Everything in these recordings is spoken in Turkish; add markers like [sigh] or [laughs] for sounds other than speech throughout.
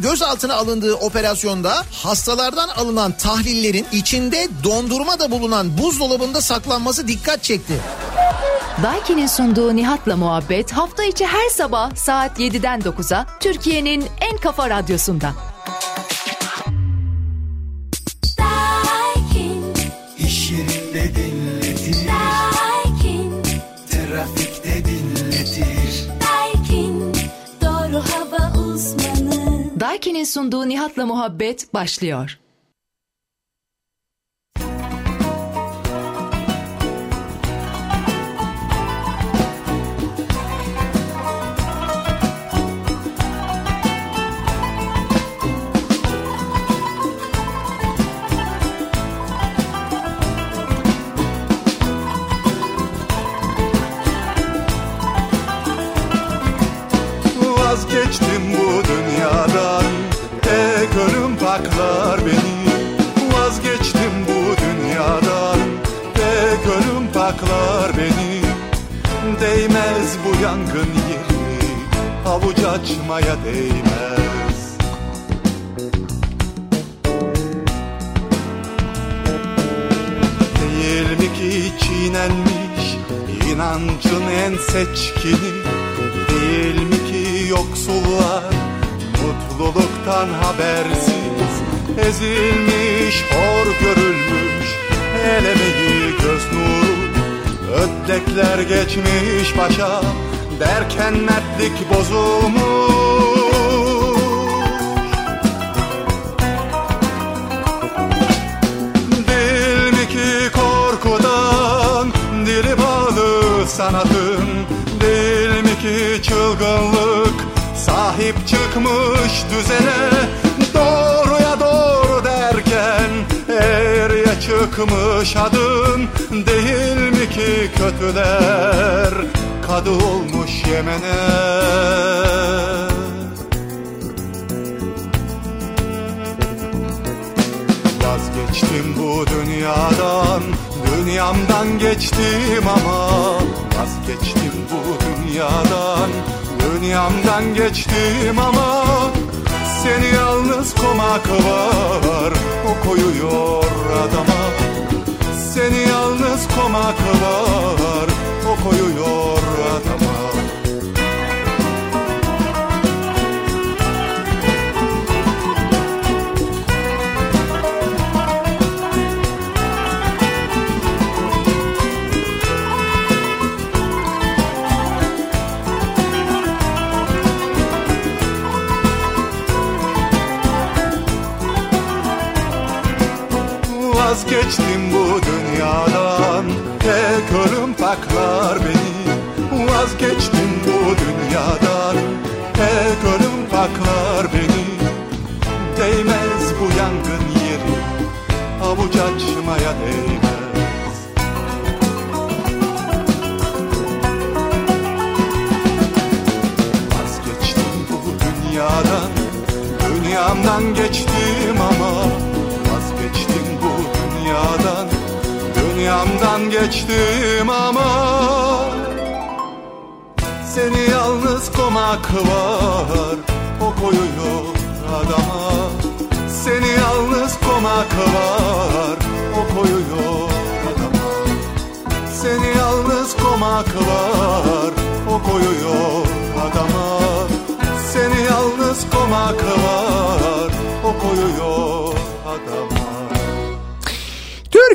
gözaltına alındığı operasyonda hastalardan alınan tahlillerin içinde dondurma da bulunan buzdolabında saklanması dikkat çekti. Daiki'nin sunduğu Nihat'la muhabbet hafta içi her sabah saat 7'den 9'a Türkiye'nin en kafa radyosunda. Daiki'nin sunduğu Nihat'la muhabbet başlıyor. Ölüm paklar beni. Değmez bu yangın yeri Avuç açmaya değmez. Değil mi ki çiğnenmiş inancın en seçkini? Değil mi ki yoksullar mutluluktan habersiz? Ezilmiş, hor görülmüş el emeği göz nuru Ödlekler geçmiş başa derken mertlik bozulmuş. Değil mi ki korkudan dili bağlı sanatın? Değil mi ki çılgınlık sahip çıkmış düzene? Doğruya doğru derken eğriye çıkmış adın Değil mi ki kötüler kadı olmuş Yemen'e. Vazgeçtim bu dünyadan Dünyamdan geçtim ama Vazgeçtim bu dünyadan Dünyamdan geçtim ama Seni yalnız komak var O koyuyor adama. Seni yalnız komak var O koyuyor adama. Vazgeçtim bu dünyadan Paklar beni Vazgeçtim bu dünyadan. Tek ölüm paklar beni Değmez bu yangın yeri Avuç açmaya değmez. Vazgeçtim bu dünyadan Dünyamdan geçtim ama Dünyamdan geçtim ama Seni yalnız komak var O koyuyor adama. Seni yalnız komak var O koyuyor adama. Seni yalnız komak var O koyuyor adama. Seni yalnız komak var O koyuyor adama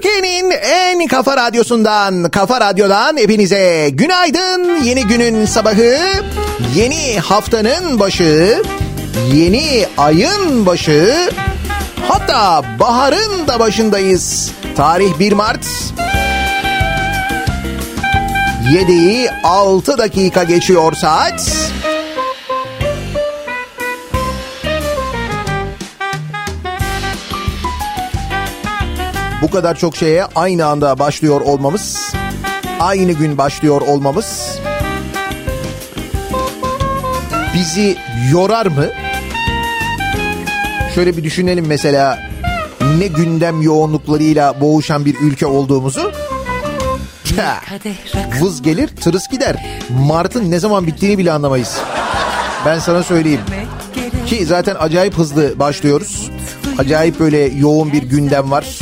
Türkiye'nin en kafa radyosundan, kafa radyodan hepinize günaydın. Yeni günün sabahı, yeni haftanın başı, yeni ayın başı. Hatta baharın da başındayız. Tarih 1 Mart. 7'yi 6 dakika geçiyor saat. Bu kadar çok şeye aynı anda başlıyor olmamız, aynı gün başlıyor olmamız bizi yorar mı? Şöyle bir düşünelim mesela ne gündem yoğunluklarıyla boğuşan bir ülke olduğumuzu. Ha, Vız gelir tırıs gider. Mart'ın ne zaman bittiğini bile anlamayız. Ben sana söyleyeyim. Ki zaten acayip hızlı başlıyoruz. Acayip böyle yoğun bir gündem var.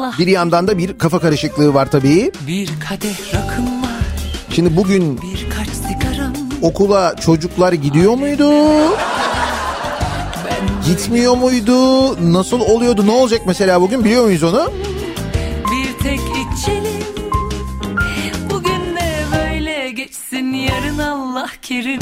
Allah Bir yandan da bir kafa karışıklığı var tabii. Bir kadeh rakım var Şimdi bugün okula çocuklar gidiyor muydu? Gitmiyor muydu? Nasıl oluyordu? Ne olacak mesela bugün biliyor muyuz onu? Bir tek içelim Bugün de böyle geçsin yarın Allah kerim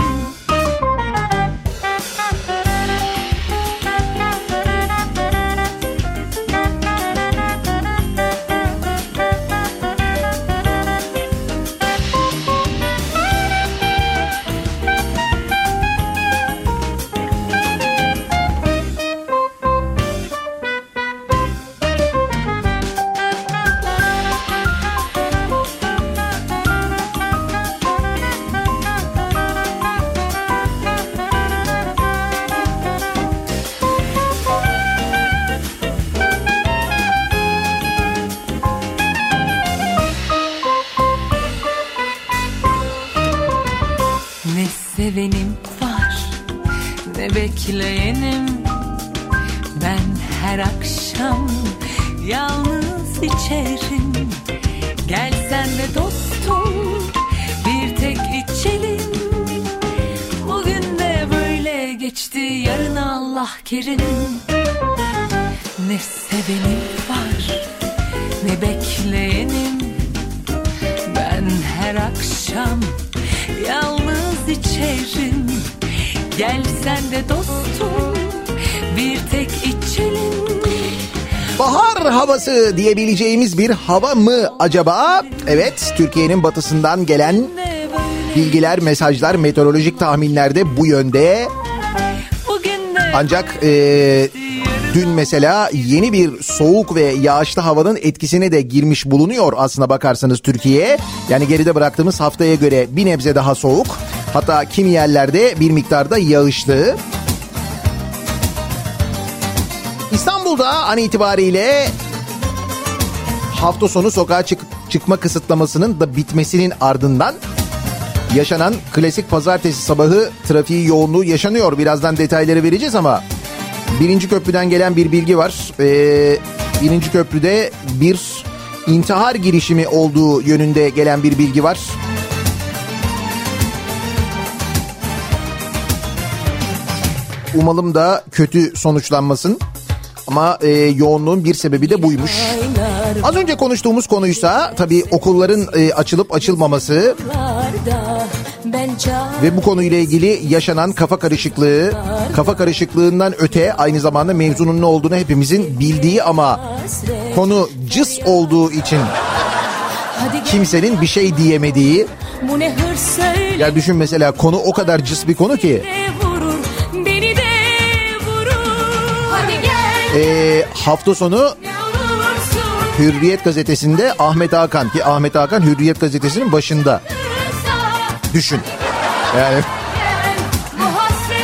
diyebileceğimiz bir hava mı acaba? Evet, Türkiye'nin batısından gelen bilgiler, mesajlar, meteorolojik tahminlerde bu yönde. Ancak eee, dün mesela yeni bir soğuk ve yağışlı havanın etkisine de girmiş bulunuyor aslına bakarsanız Türkiye. Yani geride bıraktığımız haftaya göre bir nebze daha soğuk. Hatta kimi yerlerde bir miktarda yağışlı. İstanbul'da an itibariyle hafta sonu sokağa çık- çıkma kısıtlamasının da bitmesinin ardından yaşanan klasik pazartesi sabahı trafiği yoğunluğu yaşanıyor. Birazdan detayları vereceğiz ama birinci köprüden gelen bir bilgi var. Ee, birinci köprüde bir intihar girişimi olduğu yönünde gelen bir bilgi var. Umalım da kötü sonuçlanmasın. Ama e, yoğunluğun bir sebebi de buymuş. Az önce konuştuğumuz konuysa tabii okulların e, açılıp açılmaması ve bu konuyla ilgili yaşanan kafa karışıklığı, kafa karışıklığından öte aynı zamanda mevzunun ne olduğunu hepimizin bildiği ama konu cıs olduğu için kimsenin bir şey diyemediği. Ya düşün mesela konu o kadar cıs bir konu ki e, hafta sonu Hürriyet gazetesinde Ahmet Hakan ki Ahmet Hakan Hürriyet gazetesinin başında düşün. Yani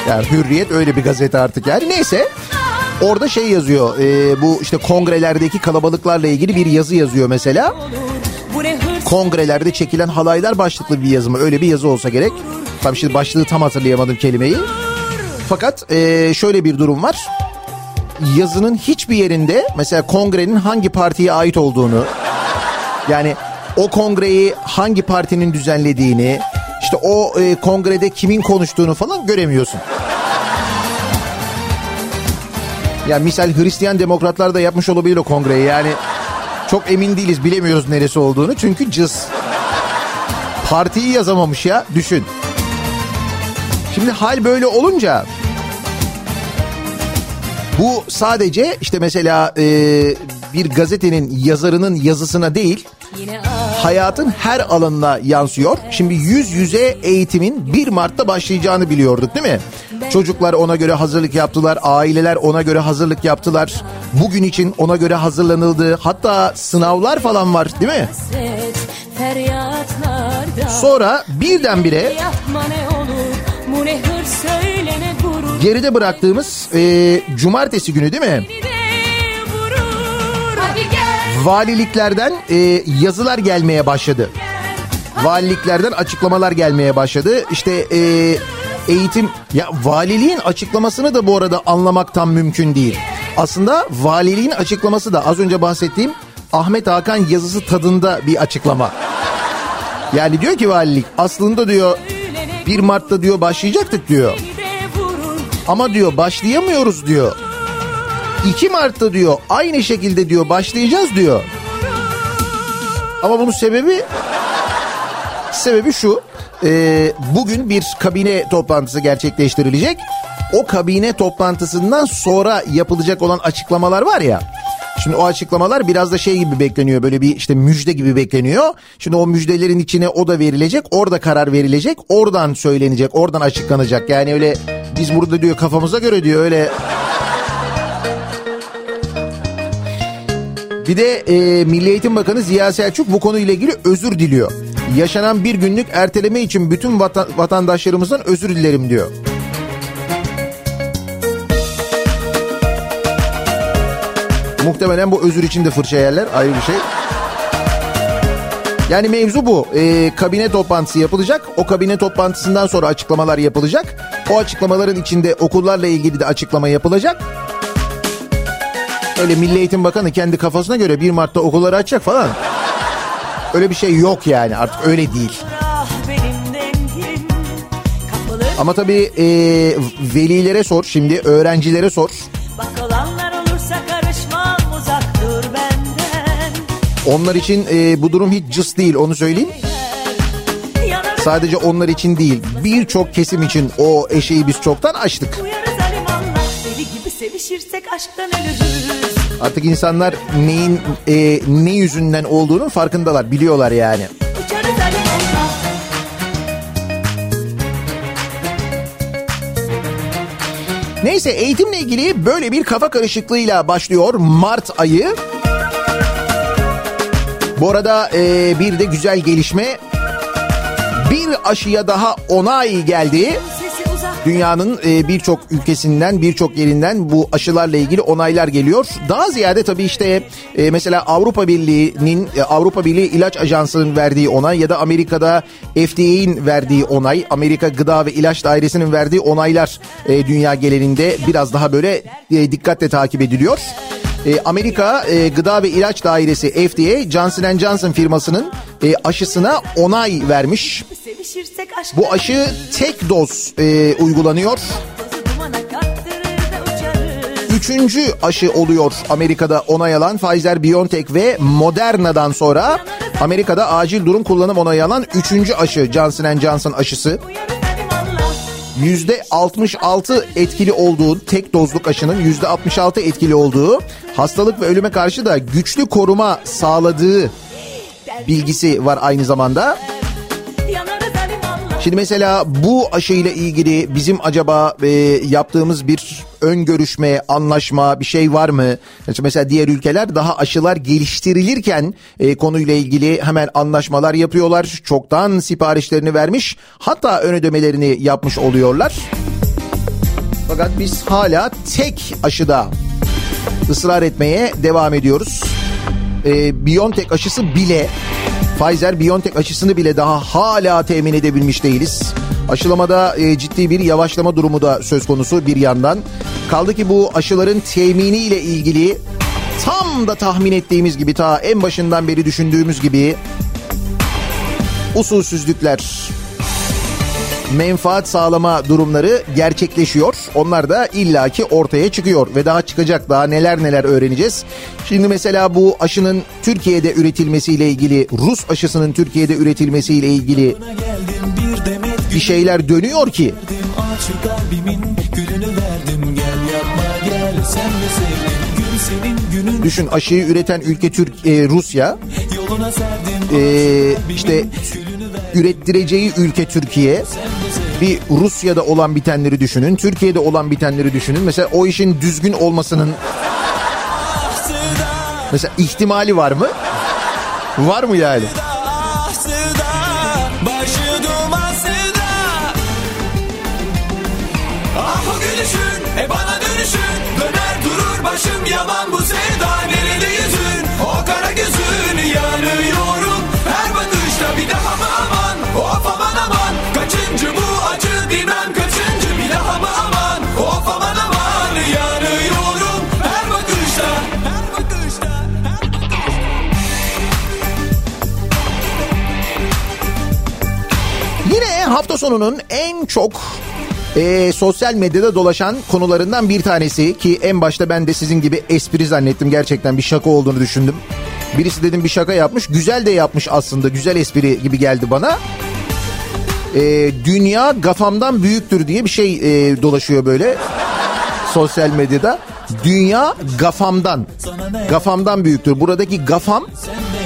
Yani Hürriyet öyle bir gazete artık yani. Neyse orada şey yazıyor. e, bu işte kongrelerdeki kalabalıklarla ilgili bir yazı yazıyor mesela. Kongrelerde çekilen halaylar başlıklı bir yazı mı? Öyle bir yazı olsa gerek. Tabii şimdi başlığı tam hatırlayamadım kelimeyi. Fakat e, şöyle bir durum var. Yazının hiçbir yerinde mesela kongrenin hangi partiye ait olduğunu yani o kongreyi hangi partinin düzenlediğini işte o e, kongrede kimin konuştuğunu falan göremiyorsun. Ya misal Hristiyan demokratlar da yapmış olabilir o kongreyi yani çok emin değiliz bilemiyoruz neresi olduğunu çünkü cız. Partiyi yazamamış ya düşün. Şimdi hal böyle olunca bu sadece işte mesela e, bir gazetenin yazarının yazısına değil hayatın her alanına yansıyor. Şimdi yüz yüze eğitimin 1 Mart'ta başlayacağını biliyorduk değil mi? Çocuklar ona göre hazırlık yaptılar, aileler ona göre hazırlık yaptılar. Bugün için ona göre hazırlanıldı. Hatta sınavlar falan var değil mi? Sonra birdenbire bu ne hır söylene geride bıraktığımız e, cumartesi günü değil mi? Valiliklerden e, yazılar gelmeye başladı. Valiliklerden açıklamalar gelmeye başladı. İşte e, eğitim ya valiliğin açıklamasını da bu arada anlamak tam mümkün değil. Aslında valiliğin açıklaması da az önce bahsettiğim Ahmet Hakan yazısı tadında bir açıklama. Yani diyor ki valilik aslında diyor 1 Mart'ta diyor başlayacaktık diyor. Ama diyor başlayamıyoruz diyor. 2 Mart'ta diyor aynı şekilde diyor başlayacağız diyor. Ama bunun sebebi sebebi şu. e, bugün bir kabine toplantısı gerçekleştirilecek. O kabine toplantısından sonra yapılacak olan açıklamalar var ya. Şimdi o açıklamalar biraz da şey gibi bekleniyor. Böyle bir işte müjde gibi bekleniyor. Şimdi o müjdelerin içine o da verilecek. Orada karar verilecek. Oradan söylenecek. Oradan açıklanacak. Yani öyle biz burada diyor kafamıza göre diyor öyle Bir de e, Milli Eğitim Bakanı Ziya Selçuk bu konuyla ilgili özür diliyor. Yaşanan bir günlük erteleme için bütün vatan, vatandaşlarımızdan özür dilerim diyor. Muhtemelen bu özür için de fırça yerler ayrı bir şey. Yani mevzu bu. Ee, kabine toplantısı yapılacak. O kabine toplantısından sonra açıklamalar yapılacak. O açıklamaların içinde okullarla ilgili de açıklama yapılacak. Öyle Milli Eğitim Bakanı kendi kafasına göre 1 Mart'ta okulları açacak falan. Öyle bir şey yok yani artık öyle değil. Ama tabii e, velilere sor şimdi öğrencilere sor. Onlar için e, bu durum hiç cız değil onu söyleyeyim. Sadece onlar için değil birçok kesim için o eşeği biz çoktan açtık. Artık insanlar neyin e, ne yüzünden olduğunun farkındalar biliyorlar yani. Neyse eğitimle ilgili böyle bir kafa karışıklığıyla başlıyor Mart ayı. Bu arada e, bir de güzel gelişme. Bir aşıya daha onay geldi. Dünyanın e, birçok ülkesinden, birçok yerinden bu aşılarla ilgili onaylar geliyor. Daha ziyade tabii işte e, mesela Avrupa Birliği'nin, e, Avrupa Birliği İlaç Ajansı'nın verdiği onay ya da Amerika'da FDA'in verdiği onay, Amerika Gıda ve İlaç Dairesi'nin verdiği onaylar e, dünya genelinde biraz daha böyle e, dikkatle takip ediliyor. E, Amerika e, Gıda ve İlaç Dairesi FDA Johnson Johnson firmasının e, aşısına onay vermiş. Bu aşı tek doz uygulanıyor. Üçüncü aşı oluyor Amerika'da onay alan Pfizer-BioNTech ve Moderna'dan sonra Amerika'da acil durum kullanım onayı alan üçüncü aşı Johnson Johnson aşısı. Yüzde 66 etkili olduğu tek dozluk aşının yüzde 66 etkili olduğu hastalık ve ölüme karşı da güçlü koruma sağladığı bilgisi var aynı zamanda. Şimdi mesela bu aşıyla ilgili bizim acaba e, yaptığımız bir ön görüşme, anlaşma bir şey var mı? Mesela diğer ülkeler daha aşılar geliştirilirken e, konuyla ilgili hemen anlaşmalar yapıyorlar. Çoktan siparişlerini vermiş hatta ön ödemelerini yapmış oluyorlar. Fakat biz hala tek aşıda ısrar etmeye devam ediyoruz. Ee, BioNTech aşısı bile Pfizer BioNTech aşısını bile daha hala temin edebilmiş değiliz. Aşılamada e, ciddi bir yavaşlama durumu da söz konusu bir yandan. Kaldı ki bu aşıların temini ile ilgili tam da tahmin ettiğimiz gibi ta en başından beri düşündüğümüz gibi usulsüzlükler, menfaat sağlama durumları gerçekleşiyor. Onlar da illaki ortaya çıkıyor ve daha çıkacak daha neler neler öğreneceğiz. Şimdi mesela bu aşının Türkiye'de üretilmesiyle ilgili Rus aşısının Türkiye'de üretilmesiyle ilgili bir şeyler dönüyor ki düşün aşıyı üreten ülke Türk e, Rusya e, işte ürettireceği ülke Türkiye bir Rusya'da olan bitenleri düşünün Türkiye'de olan bitenleri düşünün mesela o işin düzgün olmasının mesela ihtimali var mı? Var mı yani? Hafta sonunun en çok e, sosyal medyada dolaşan konularından bir tanesi ki en başta ben de sizin gibi espri zannettim gerçekten bir şaka olduğunu düşündüm. Birisi dedim bir şaka yapmış güzel de yapmış aslında güzel espri gibi geldi bana. E, dünya gafamdan büyüktür diye bir şey e, dolaşıyor böyle [laughs] sosyal medyada. Dünya gafamdan, gafamdan büyüktür. Buradaki gafam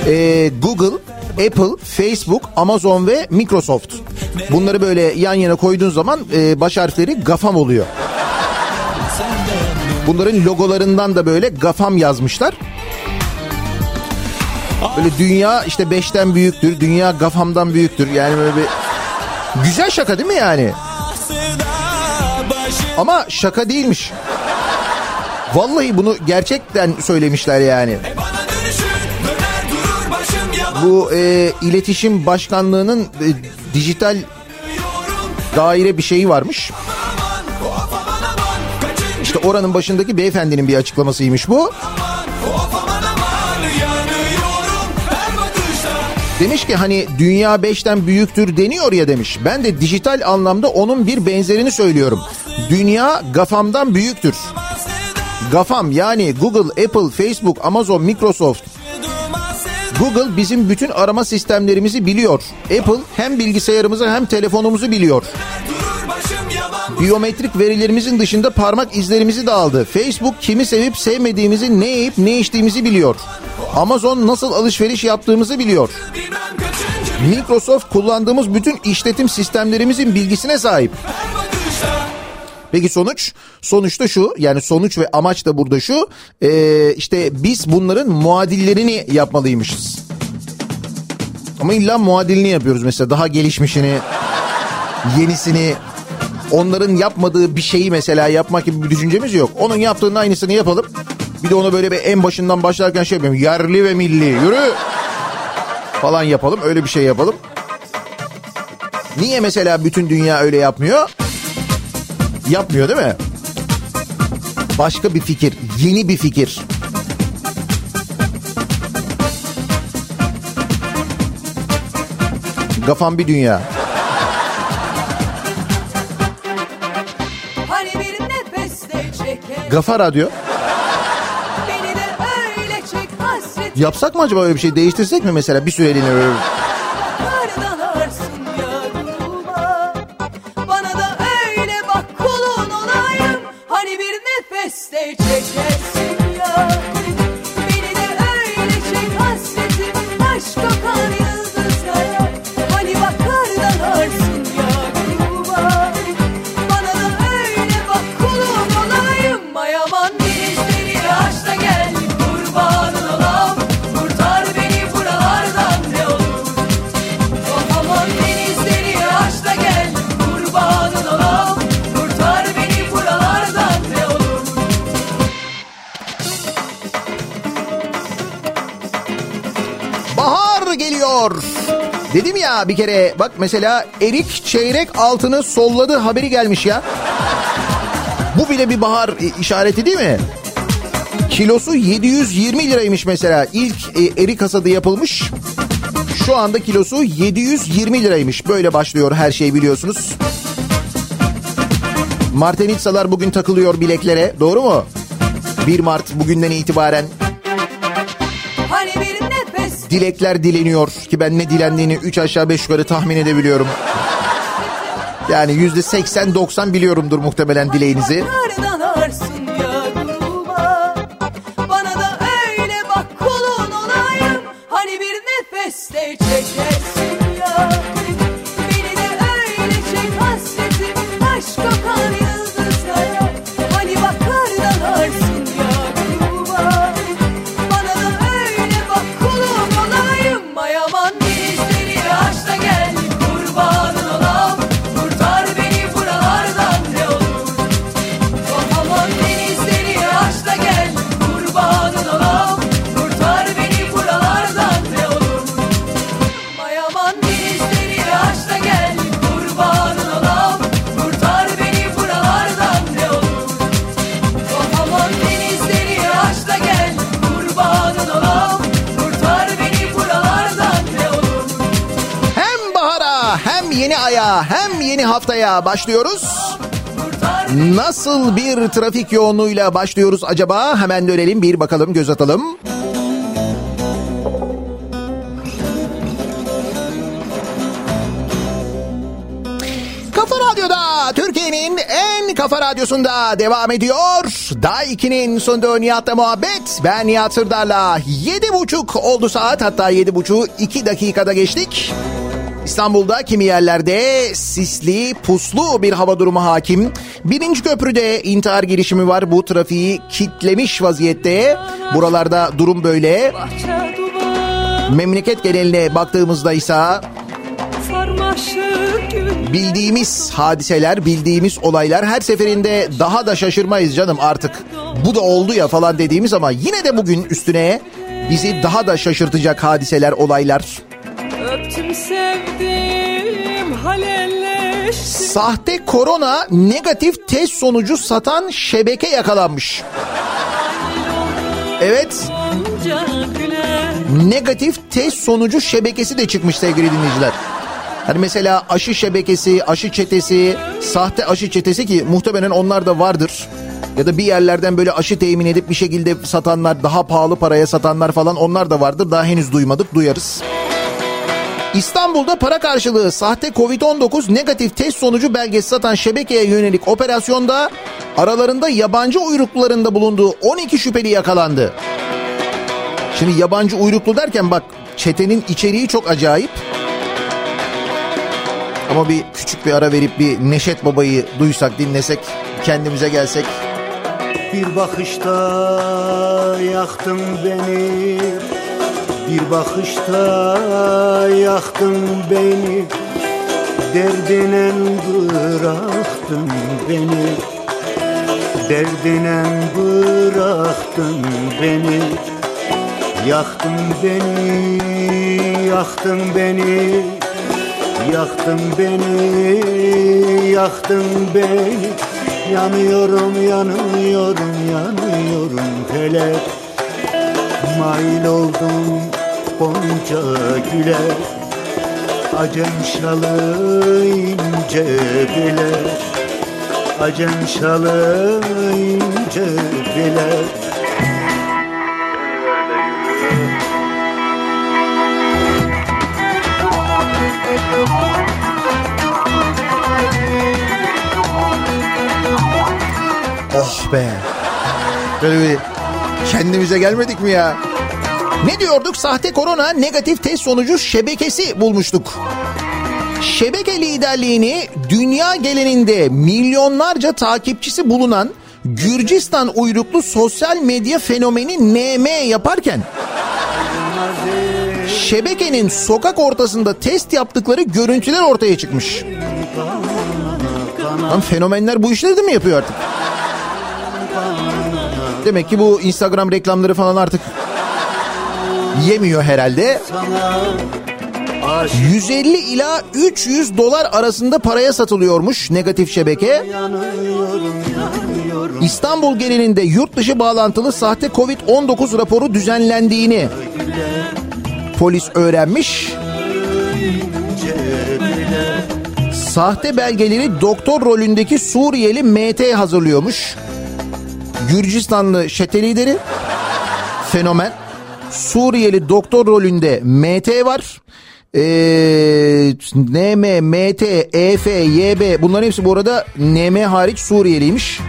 e, Google, Apple, Facebook, Amazon ve Microsoft. Bunları böyle yan yana koyduğun zaman e, baş harfleri gafam oluyor. Bunların logolarından da böyle gafam yazmışlar. Böyle dünya işte beşten büyüktür, dünya gafamdan büyüktür. Yani böyle bir güzel şaka değil mi yani? Ama şaka değilmiş. Vallahi bunu gerçekten söylemişler yani. Yaman Bu e, iletişim başkanlığının e, dijital daire bir şeyi varmış. İşte oranın başındaki beyefendinin bir açıklamasıymış bu. Demiş ki hani dünya beşten büyüktür deniyor ya demiş. Ben de dijital anlamda onun bir benzerini söylüyorum. Dünya gafamdan büyüktür. Gafam yani Google, Apple, Facebook, Amazon, Microsoft. Google bizim bütün arama sistemlerimizi biliyor. Apple hem bilgisayarımızı hem telefonumuzu biliyor. Biyometrik verilerimizin dışında parmak izlerimizi de aldı. Facebook kimi sevip sevmediğimizi, ne yiyip ne içtiğimizi biliyor. Amazon nasıl alışveriş yaptığımızı biliyor. Microsoft kullandığımız bütün işletim sistemlerimizin bilgisine sahip. Peki sonuç? Sonuçta şu yani sonuç ve amaç da burada şu. Ee, işte biz bunların muadillerini yapmalıymışız. Ama illa muadilini yapıyoruz mesela daha gelişmişini, yenisini. Onların yapmadığı bir şeyi mesela yapmak gibi bir düşüncemiz yok. Onun yaptığının aynısını yapalım. Bir de onu böyle bir en başından başlarken şey yapayım. Yerli ve milli yürü falan yapalım. Öyle bir şey yapalım. Niye mesela bütün dünya öyle yapmıyor? Yapmıyor değil mi? Başka bir fikir, yeni bir fikir. Gafan bir dünya. Hani Gafa Radyo. Çek Yapsak mı acaba öyle bir şey? Değiştirsek mi mesela bir süreliğine böyle? Dedim ya bir kere bak mesela erik çeyrek altını solladı haberi gelmiş ya. Bu bile bir bahar işareti değil mi? Kilosu 720 liraymış mesela. İlk e, erik hasadı yapılmış. Şu anda kilosu 720 liraymış. Böyle başlıyor her şey biliyorsunuz. Martenitsalar bugün takılıyor bileklere. Doğru mu? 1 Mart bugünden itibaren dilekler dileniyor ki ben ne dilendiğini 3 aşağı 5 yukarı tahmin edebiliyorum. Yani yüzde 80-90 biliyorumdur muhtemelen dileğinizi. Haftaya başlıyoruz. Nasıl bir trafik yoğunluğuyla başlıyoruz acaba? Hemen dönelim bir bakalım göz atalım. Kafa Radyo'da Türkiye'nin en kafa radyosunda devam ediyor. Day 2'nin sonunda Nihat'la muhabbet. Ben Nihat Sırdar'la 7.30 oldu saat hatta 7.30 2 dakikada geçtik. İstanbul'da kimi yerlerde sisli, puslu bir hava durumu hakim. Birinci köprüde intihar girişimi var. Bu trafiği kitlemiş vaziyette. Buralarda durum böyle. Memleket geneline baktığımızda ise bildiğimiz hadiseler, bildiğimiz olaylar her seferinde daha da şaşırmayız canım artık. Bu da oldu ya falan dediğimiz ama yine de bugün üstüne bizi daha da şaşırtacak hadiseler, olaylar. Sahte korona negatif test sonucu satan şebeke yakalanmış. Evet, negatif test sonucu şebekesi de çıkmış sevgili dinleyiciler. Hani mesela aşı şebekesi, aşı çetesi, sahte aşı çetesi ki muhtemelen onlar da vardır. Ya da bir yerlerden böyle aşı temin edip bir şekilde satanlar, daha pahalı paraya satanlar falan onlar da vardır. Daha henüz duymadık, duyarız. İstanbul'da para karşılığı sahte Covid-19 negatif test sonucu belgesi satan şebekeye yönelik operasyonda aralarında yabancı uyruklularında bulunduğu 12 şüpheli yakalandı. Şimdi yabancı uyruklu derken bak çetenin içeriği çok acayip. Ama bir küçük bir ara verip bir Neşet Baba'yı duysak dinlesek kendimize gelsek. Bir bakışta yaktın beni Bir bakışta yaktın beni Derdine bıraktın beni Derdine bıraktın beni Yaktın beni, yaktın beni Yaktın beni, yaktın beni. Yanıyorum, yanıyorum, yanıyorum hele. Mail oldum Gonca güle Acem şalı ince bile Acem şalı ince bile Oh be. Böyle bir kendimize gelmedik mi ya? Ne diyorduk? Sahte korona negatif test sonucu şebekesi bulmuştuk. Şebeke liderliğini dünya geleninde milyonlarca takipçisi bulunan Gürcistan uyruklu sosyal medya fenomeni NM yaparken şebekenin sokak ortasında test yaptıkları görüntüler ortaya çıkmış. Lan fenomenler bu işleri de mi yapıyor artık? Demek ki bu Instagram reklamları falan artık yemiyor herhalde. 150 ila 300 dolar arasında paraya satılıyormuş negatif şebeke. İstanbul genelinde yurt dışı bağlantılı sahte Covid-19 raporu düzenlendiğini polis öğrenmiş. Sahte belgeleri doktor rolündeki Suriyeli MT hazırlıyormuş. Gürcistanlı şete lideri fenomen. Suriyeli doktor rolünde MT var. Ee, NM, MT, EF, YB bunların hepsi bu arada NM hariç Suriyeliymiş.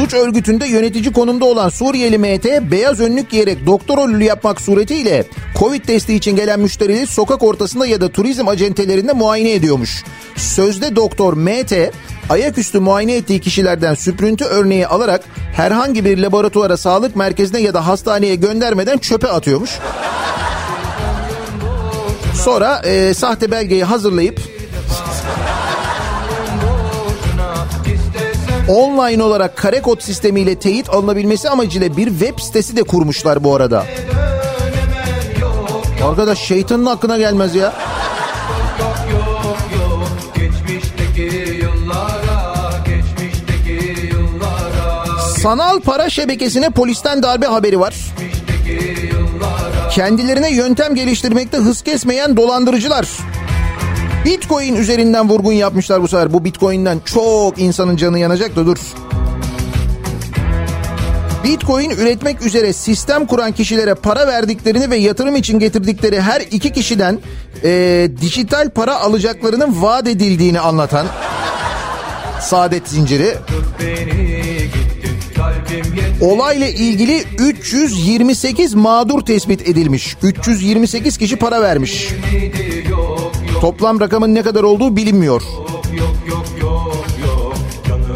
Suç örgütünde yönetici konumda olan Suriyeli MT beyaz önlük giyerek doktor rolü yapmak suretiyle Covid testi için gelen müşterileri sokak ortasında ya da turizm acentelerinde muayene ediyormuş. Sözde doktor MT ayaküstü muayene ettiği kişilerden süprüntü örneği alarak herhangi bir laboratuvara, sağlık merkezine ya da hastaneye göndermeden çöpe atıyormuş. Sonra e, sahte belgeyi hazırlayıp online olarak kare kod sistemiyle teyit alınabilmesi amacıyla bir web sitesi de kurmuşlar bu arada. Arkadaş şeytanın aklına gelmez ya. Sanal para şebekesine polisten darbe haberi var. Kendilerine yöntem geliştirmekte hız kesmeyen dolandırıcılar. Bitcoin üzerinden vurgun yapmışlar bu sefer. Bu Bitcoin'den çok insanın canı yanacak da dur. Bitcoin üretmek üzere sistem kuran kişilere para verdiklerini ve yatırım için getirdikleri her iki kişiden e, dijital para alacaklarının vaat edildiğini anlatan [laughs] saadet zinciri. Olayla ilgili 328 mağdur tespit edilmiş. 328 kişi para vermiş. Toplam rakamın ne kadar olduğu bilinmiyor.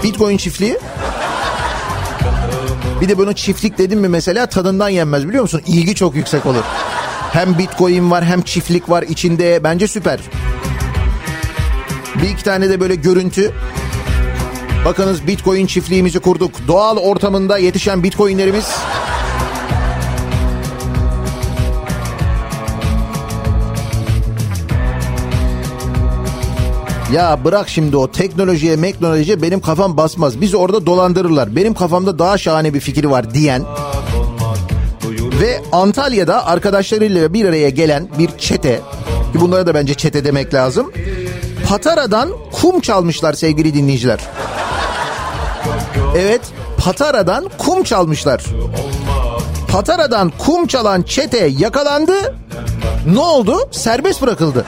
Bitcoin çiftliği. Bir de bunu çiftlik dedim mi mesela tadından yenmez biliyor musun? İlgi çok yüksek olur. Hem bitcoin var hem çiftlik var içinde bence süper. Bir iki tane de böyle görüntü. Bakınız bitcoin çiftliğimizi kurduk. Doğal ortamında yetişen bitcoinlerimiz Ya bırak şimdi o teknolojiye teknolojiye benim kafam basmaz. Bizi orada dolandırırlar. Benim kafamda daha şahane bir fikir var diyen ve Antalya'da arkadaşlarıyla bir araya gelen bir çete ki bunlara da bence çete demek lazım. Patara'dan kum çalmışlar sevgili dinleyiciler. Evet Patara'dan kum çalmışlar. Patara'dan kum çalan çete yakalandı. Ne oldu? Serbest bırakıldı.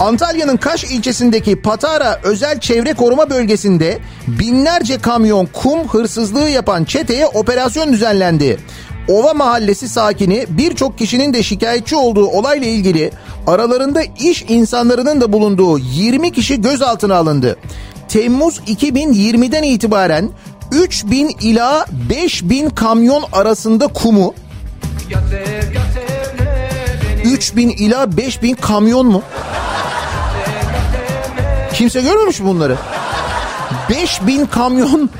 Antalya'nın Kaş ilçesindeki Patara Özel Çevre Koruma Bölgesi'nde binlerce kamyon kum hırsızlığı yapan çeteye operasyon düzenlendi. Ova Mahallesi sakini birçok kişinin de şikayetçi olduğu olayla ilgili aralarında iş insanlarının da bulunduğu 20 kişi gözaltına alındı. Temmuz 2020'den itibaren 3000 ila 5000 kamyon arasında kumu 3000 ila 5000 kamyon mu? Kimse görmemiş mi bunları? 5000 kamyon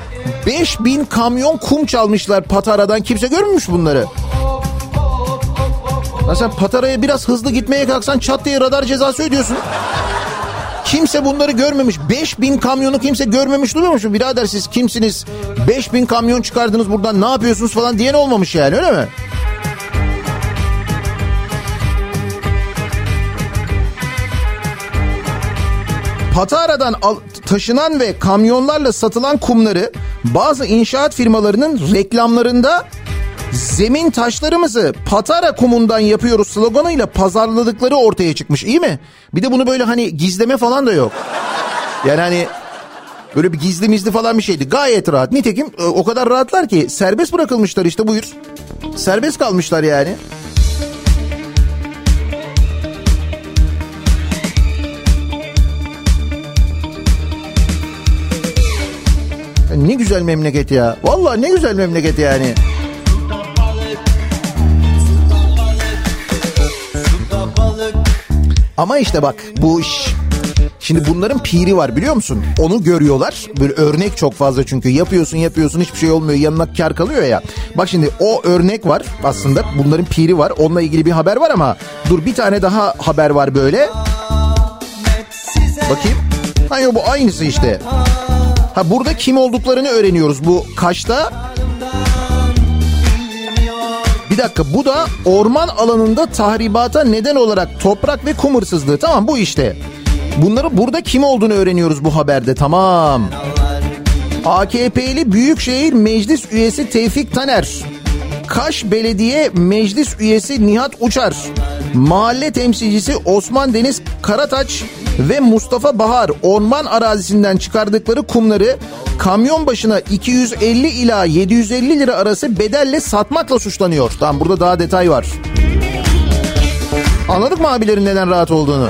5000 kamyon kum çalmışlar Patara'dan. Kimse görmemiş bunları. Ya sen Patara'ya biraz hızlı gitmeye kalksan çat diye radar cezası ödüyorsun. Kimse bunları görmemiş. 5000 kamyonu kimse görmemiş duymamış mı? Birader siz kimsiniz? 5000 kamyon çıkardınız buradan ne yapıyorsunuz falan diyen olmamış yani öyle mi? Patara'dan taşınan ve kamyonlarla satılan kumları bazı inşaat firmalarının reklamlarında zemin taşlarımızı Patara kumundan yapıyoruz sloganıyla pazarladıkları ortaya çıkmış iyi mi? Bir de bunu böyle hani gizleme falan da yok. Yani hani böyle bir gizli mizli falan bir şeydi. Gayet rahat. Nitekim e, o kadar rahatlar ki serbest bırakılmışlar işte buyur. Serbest kalmışlar yani. Ne güzel memleket ya. Vallahi ne güzel memleket yani. Ama işte bak bu iş Şimdi bunların piri var biliyor musun? Onu görüyorlar. Böyle örnek çok fazla çünkü yapıyorsun yapıyorsun hiçbir şey olmuyor yanına kar kalıyor ya. Bak şimdi o örnek var aslında bunların piri var. Onunla ilgili bir haber var ama dur bir tane daha haber var böyle. Bakayım. Hayır bu aynısı işte. Ha burada kim olduklarını öğreniyoruz bu Kaş'ta. Dakika bu da orman alanında tahribata neden olarak toprak ve kum hırsızlığı. Tamam bu işte. Bunları burada kim olduğunu öğreniyoruz bu haberde tamam. AKP'li Büyükşehir Meclis Üyesi Tevfik Taner. Kaş Belediye Meclis Üyesi Nihat Uçar. Mahalle temsilcisi Osman Deniz Karataç ve Mustafa Bahar orman arazisinden çıkardıkları kumları kamyon başına 250 ila 750 lira arası bedelle satmakla suçlanıyor. Tamam burada daha detay var. Anladık mı abilerin neden rahat olduğunu?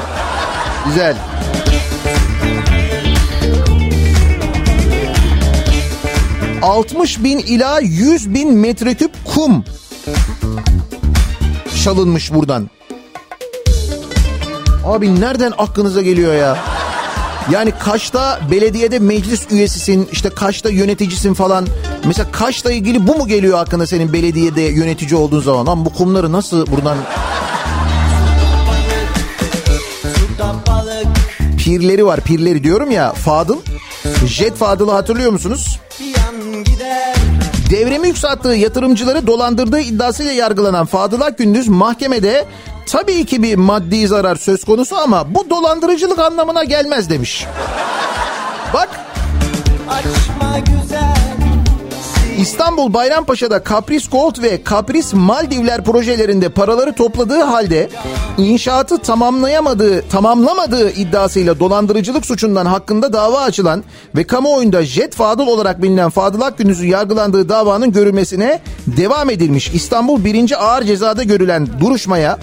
Güzel. 60 bin ila 100 bin metreküp kum çalınmış buradan. Abi nereden aklınıza geliyor ya? Yani Kaş'ta belediyede meclis üyesisin, işte Kaş'ta yöneticisin falan. Mesela Kaş'la ilgili bu mu geliyor aklına senin belediyede yönetici olduğun zaman? Lan bu kumları nasıl buradan... Pirleri var, pirleri diyorum ya. Fadıl, Jet Fadıl'ı hatırlıyor musunuz? Devremi yükselttiği yatırımcıları dolandırdığı iddiasıyla yargılanan Fadıl Akgündüz mahkemede tabii ki bir maddi zarar söz konusu ama bu dolandırıcılık anlamına gelmez demiş. Bak İstanbul Bayrampaşa'da Kapris Gold ve Kapris Maldivler projelerinde paraları topladığı halde inşaatı tamamlayamadığı, tamamlamadığı iddiasıyla dolandırıcılık suçundan hakkında dava açılan ve kamuoyunda Jet Fadıl olarak bilinen Fadıl Akgündüz'ün yargılandığı davanın görülmesine devam edilmiş. İstanbul 1. Ağır Cezada görülen duruşmaya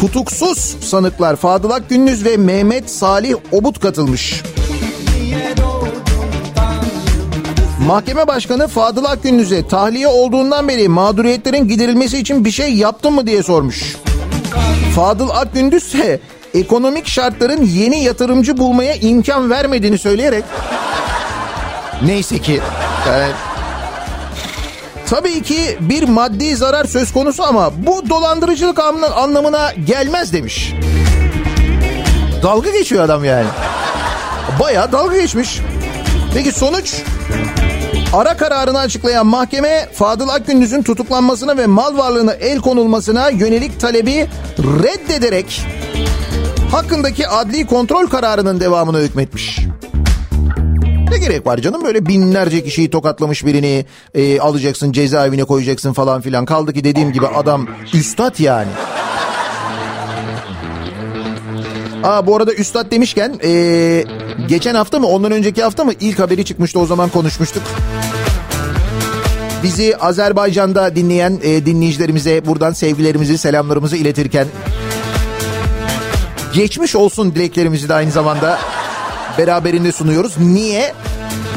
tutuksuz sanıklar Fadıl Akgündüz ve Mehmet Salih Obut katılmış. Mahkeme Başkanı Fadıl Akgündüz'e tahliye olduğundan beri mağduriyetlerin giderilmesi için bir şey yaptın mı diye sormuş. Fadıl Akgündüz ise ekonomik şartların yeni yatırımcı bulmaya imkan vermediğini söyleyerek neyse ki yani, tabii ki bir maddi zarar söz konusu ama bu dolandırıcılık anlamına gelmez demiş. Dalga geçiyor adam yani. Baya dalga geçmiş. Peki sonuç? Ara kararını açıklayan mahkeme Fadıl Akgündüz'ün tutuklanmasına ve mal varlığına el konulmasına yönelik talebi reddederek hakkındaki adli kontrol kararının devamını hükmetmiş. Ne gerek var canım böyle binlerce kişiyi tokatlamış birini e, alacaksın cezaevine koyacaksın falan filan. Kaldı ki dediğim gibi adam üstad yani. Aa bu arada üstad demişken ee, geçen hafta mı ondan önceki hafta mı ilk haberi çıkmıştı o zaman konuşmuştuk. Bizi Azerbaycan'da dinleyen e, dinleyicilerimize buradan sevgilerimizi selamlarımızı iletirken geçmiş olsun dileklerimizi de aynı zamanda beraberinde sunuyoruz. Niye?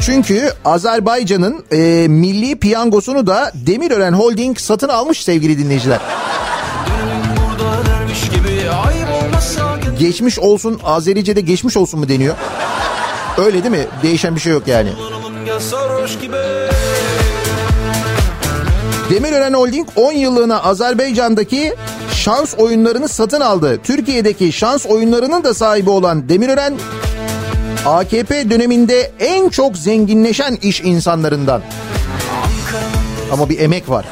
Çünkü Azerbaycan'ın e, milli piyangosunu da Demirören Holding satın almış sevgili dinleyiciler. Geçmiş olsun Azerice'de geçmiş olsun mu deniyor? Öyle değil mi? Değişen bir şey yok yani. Demirören Holding 10 yıllığına Azerbaycan'daki şans oyunlarını satın aldı. Türkiye'deki şans oyunlarının da sahibi olan Demirören AKP döneminde en çok zenginleşen iş insanlarından. Ama bir emek var.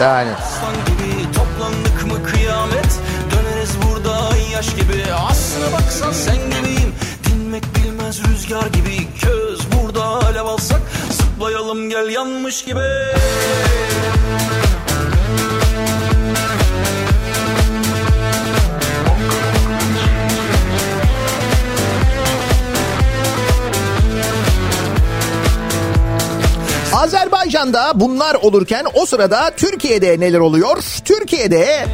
Yani. rüzgar gibi Köz burada alev alsak Zıplayalım gel yanmış gibi Azerbaycan'da bunlar olurken o sırada Türkiye'de neler oluyor? Türkiye'de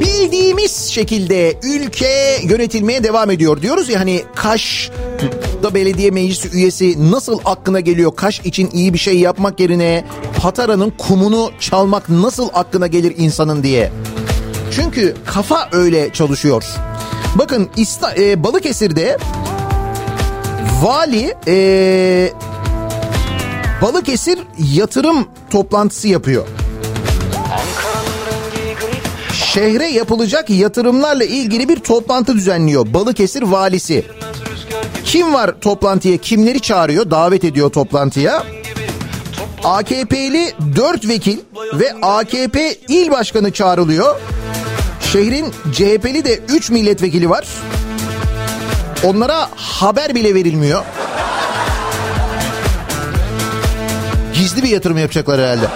bildiğimiz şekilde ülke yönetilmeye devam ediyor. Diyoruz ya hani Kaş da belediye meclisi üyesi nasıl aklına geliyor Kaş için iyi bir şey yapmak yerine Patara'nın kumunu çalmak nasıl aklına gelir insanın diye. Çünkü kafa öyle çalışıyor. Bakın İsta, e, Balıkesir'de vali e, Balıkesir yatırım toplantısı yapıyor şehre yapılacak yatırımlarla ilgili bir toplantı düzenliyor Balıkesir valisi. Kim var toplantıya? Kimleri çağırıyor? Davet ediyor toplantıya. AKP'li 4 vekil ve AKP il başkanı çağrılıyor. Şehrin CHP'li de 3 milletvekili var. Onlara haber bile verilmiyor. Gizli bir yatırım yapacaklar herhalde.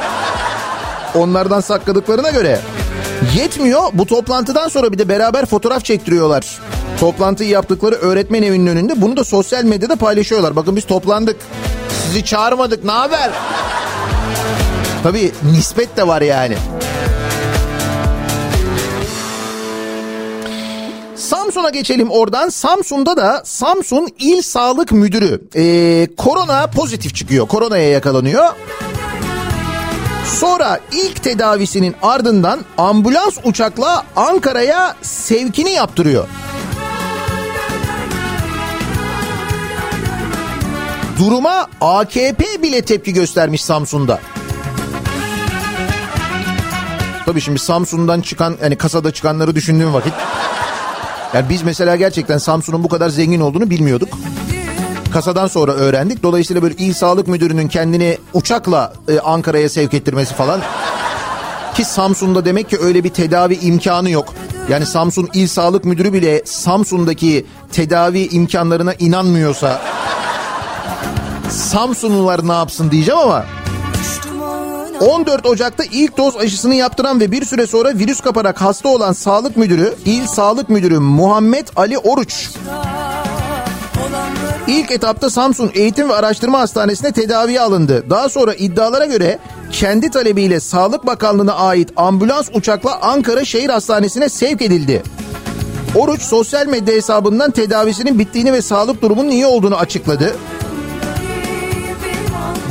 Onlardan sakladıklarına göre. Yetmiyor bu toplantıdan sonra bir de beraber fotoğraf çektiriyorlar. Toplantıyı yaptıkları öğretmen evinin önünde bunu da sosyal medyada paylaşıyorlar. Bakın biz toplandık. Sizi çağırmadık ne haber? Tabii nispet de var yani. Samsun'a geçelim oradan. Samsun'da da Samsun İl Sağlık Müdürü ee, korona pozitif çıkıyor. Koronaya yakalanıyor. Sonra ilk tedavisinin ardından ambulans uçakla Ankara'ya sevkini yaptırıyor. Duruma AKP bile tepki göstermiş Samsun'da. Tabii şimdi Samsun'dan çıkan yani kasada çıkanları düşündüğüm vakit yani biz mesela gerçekten Samsun'un bu kadar zengin olduğunu bilmiyorduk. Kasadan sonra öğrendik. Dolayısıyla böyle il sağlık müdürünün kendini uçakla e, Ankara'ya sevk ettirmesi falan. Ki Samsun'da demek ki öyle bir tedavi imkanı yok. Yani Samsun İl Sağlık Müdürü bile Samsun'daki tedavi imkanlarına inanmıyorsa Samsunlular ne yapsın diyeceğim ama 14 Ocak'ta ilk doz aşısını yaptıran ve bir süre sonra virüs kaparak hasta olan sağlık müdürü, il sağlık müdürü Muhammed Ali Oruç İlk etapta Samsun Eğitim ve Araştırma Hastanesi'ne tedaviye alındı. Daha sonra iddialara göre kendi talebiyle Sağlık Bakanlığı'na ait ambulans uçakla Ankara Şehir Hastanesi'ne sevk edildi. Oruç sosyal medya hesabından tedavisinin bittiğini ve sağlık durumunun iyi olduğunu açıkladı.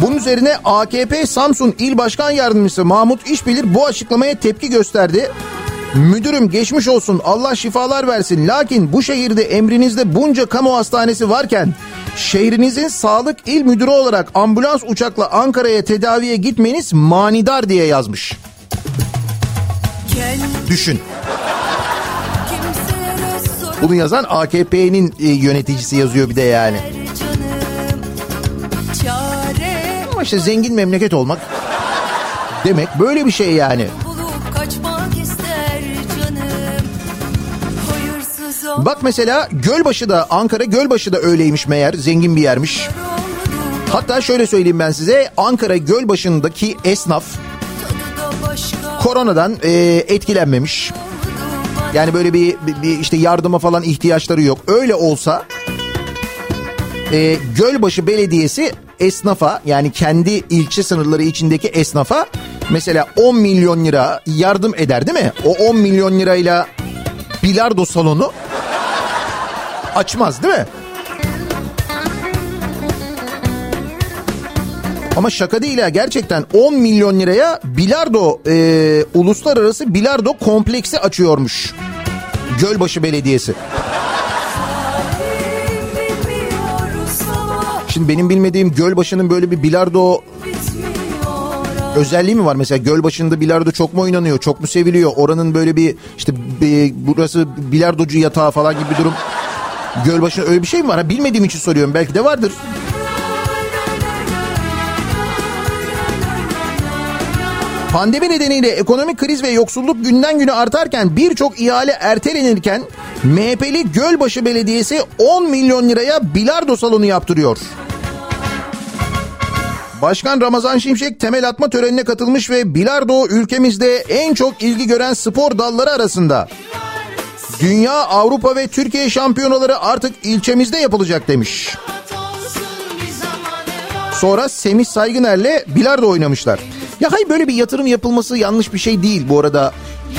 Bunun üzerine AKP Samsun İl Başkan Yardımcısı Mahmut İşbilir bu açıklamaya tepki gösterdi. Müdürüm geçmiş olsun Allah şifalar versin. Lakin bu şehirde emrinizde bunca kamu hastanesi varken şehrinizin sağlık il müdürü olarak ambulans uçakla Ankara'ya tedaviye gitmeniz manidar diye yazmış. Düşün. Bunu yazan AKP'nin e, yöneticisi yazıyor bir de yani. İşte zengin memleket olmak demek böyle bir şey yani. Bak mesela Gölbaşı da Ankara Gölbaşı da öyleymiş meğer zengin bir yermiş. Hatta şöyle söyleyeyim ben size Ankara Gölbaşı'ndaki esnaf koronadan e, etkilenmemiş. Yani böyle bir, bir, bir işte yardıma falan ihtiyaçları yok. Öyle olsa e, Gölbaşı Belediyesi esnafa yani kendi ilçe sınırları içindeki esnafa mesela 10 milyon lira yardım eder değil mi? O 10 milyon lirayla bilardo salonu açmaz değil mi? Ama şaka değil ha gerçekten 10 milyon liraya bilardo e, uluslararası bilardo kompleksi açıyormuş. Gölbaşı Belediyesi. Şimdi benim bilmediğim Gölbaşı'nın böyle bir bilardo özelliği mi var? Mesela Gölbaşı'nda bilardo çok mu oynanıyor? Çok mu seviliyor? Oranın böyle bir işte bir, burası bilardocu yatağı falan gibi bir durum. Gölbaşı'nda öyle bir şey mi var? Ha, bilmediğim için soruyorum. Belki de vardır. Pandemi nedeniyle ekonomik kriz ve yoksulluk günden güne artarken birçok ihale ertelenirken MHP'li Gölbaşı Belediyesi 10 milyon liraya bilardo salonu yaptırıyor. Başkan Ramazan Şimşek temel atma törenine katılmış ve bilardo ülkemizde en çok ilgi gören spor dalları arasında. Dünya, Avrupa ve Türkiye şampiyonaları artık ilçemizde yapılacak demiş. Sonra Semih Saygıner'le bilardo oynamışlar. Ya hayır böyle bir yatırım yapılması yanlış bir şey değil bu arada.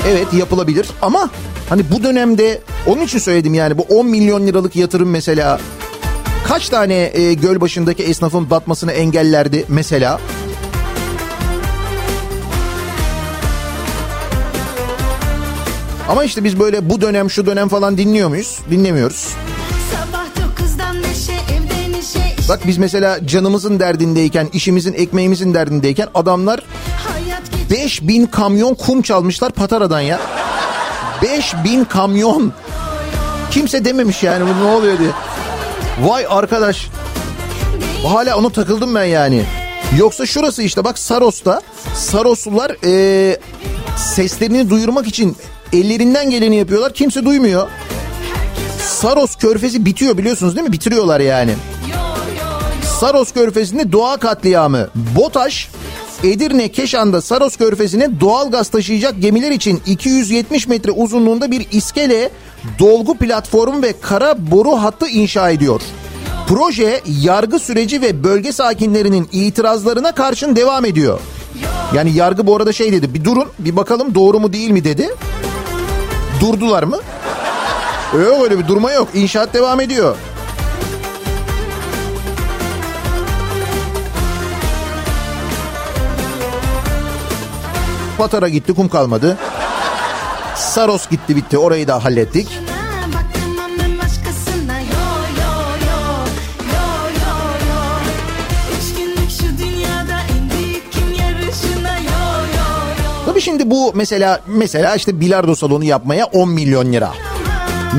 Evet yapılabilir ama hani bu dönemde onun için söyledim yani bu 10 milyon liralık yatırım mesela kaç tane e, göl başındaki esnafın batmasını engellerdi mesela? Ama işte biz böyle bu dönem şu dönem falan dinliyor muyuz? Dinlemiyoruz. Bak biz mesela canımızın derdindeyken, işimizin, ekmeğimizin derdindeyken adamlar 5000 kamyon kum çalmışlar Patara'dan ya. 5000 kamyon. Kimse dememiş yani bu ne oluyor diye. Vay arkadaş. Hala ona takıldım ben yani. Yoksa şurası işte bak Saros'ta Saroslular e, seslerini duyurmak için ellerinden geleni yapıyorlar. Kimse duymuyor. Saros körfezi bitiyor biliyorsunuz değil mi? Bitiriyorlar yani. Saros körfezinde doğa katliamı. BOTAŞ Edirne Keşan'da Saros körfezine doğal gaz taşıyacak gemiler için 270 metre uzunluğunda bir iskele, dolgu platformu ve kara boru hattı inşa ediyor. Proje yargı süreci ve bölge sakinlerinin itirazlarına karşın devam ediyor. Yani yargı bu arada şey dedi bir durun bir bakalım doğru mu değil mi dedi. Durdular mı? Yok öyle bir durma yok. İnşaat devam ediyor. Patara gitti kum kalmadı. Saros gitti bitti orayı da hallettik. Tabii şimdi bu mesela mesela işte bilardo salonu yapmaya 10 milyon lira.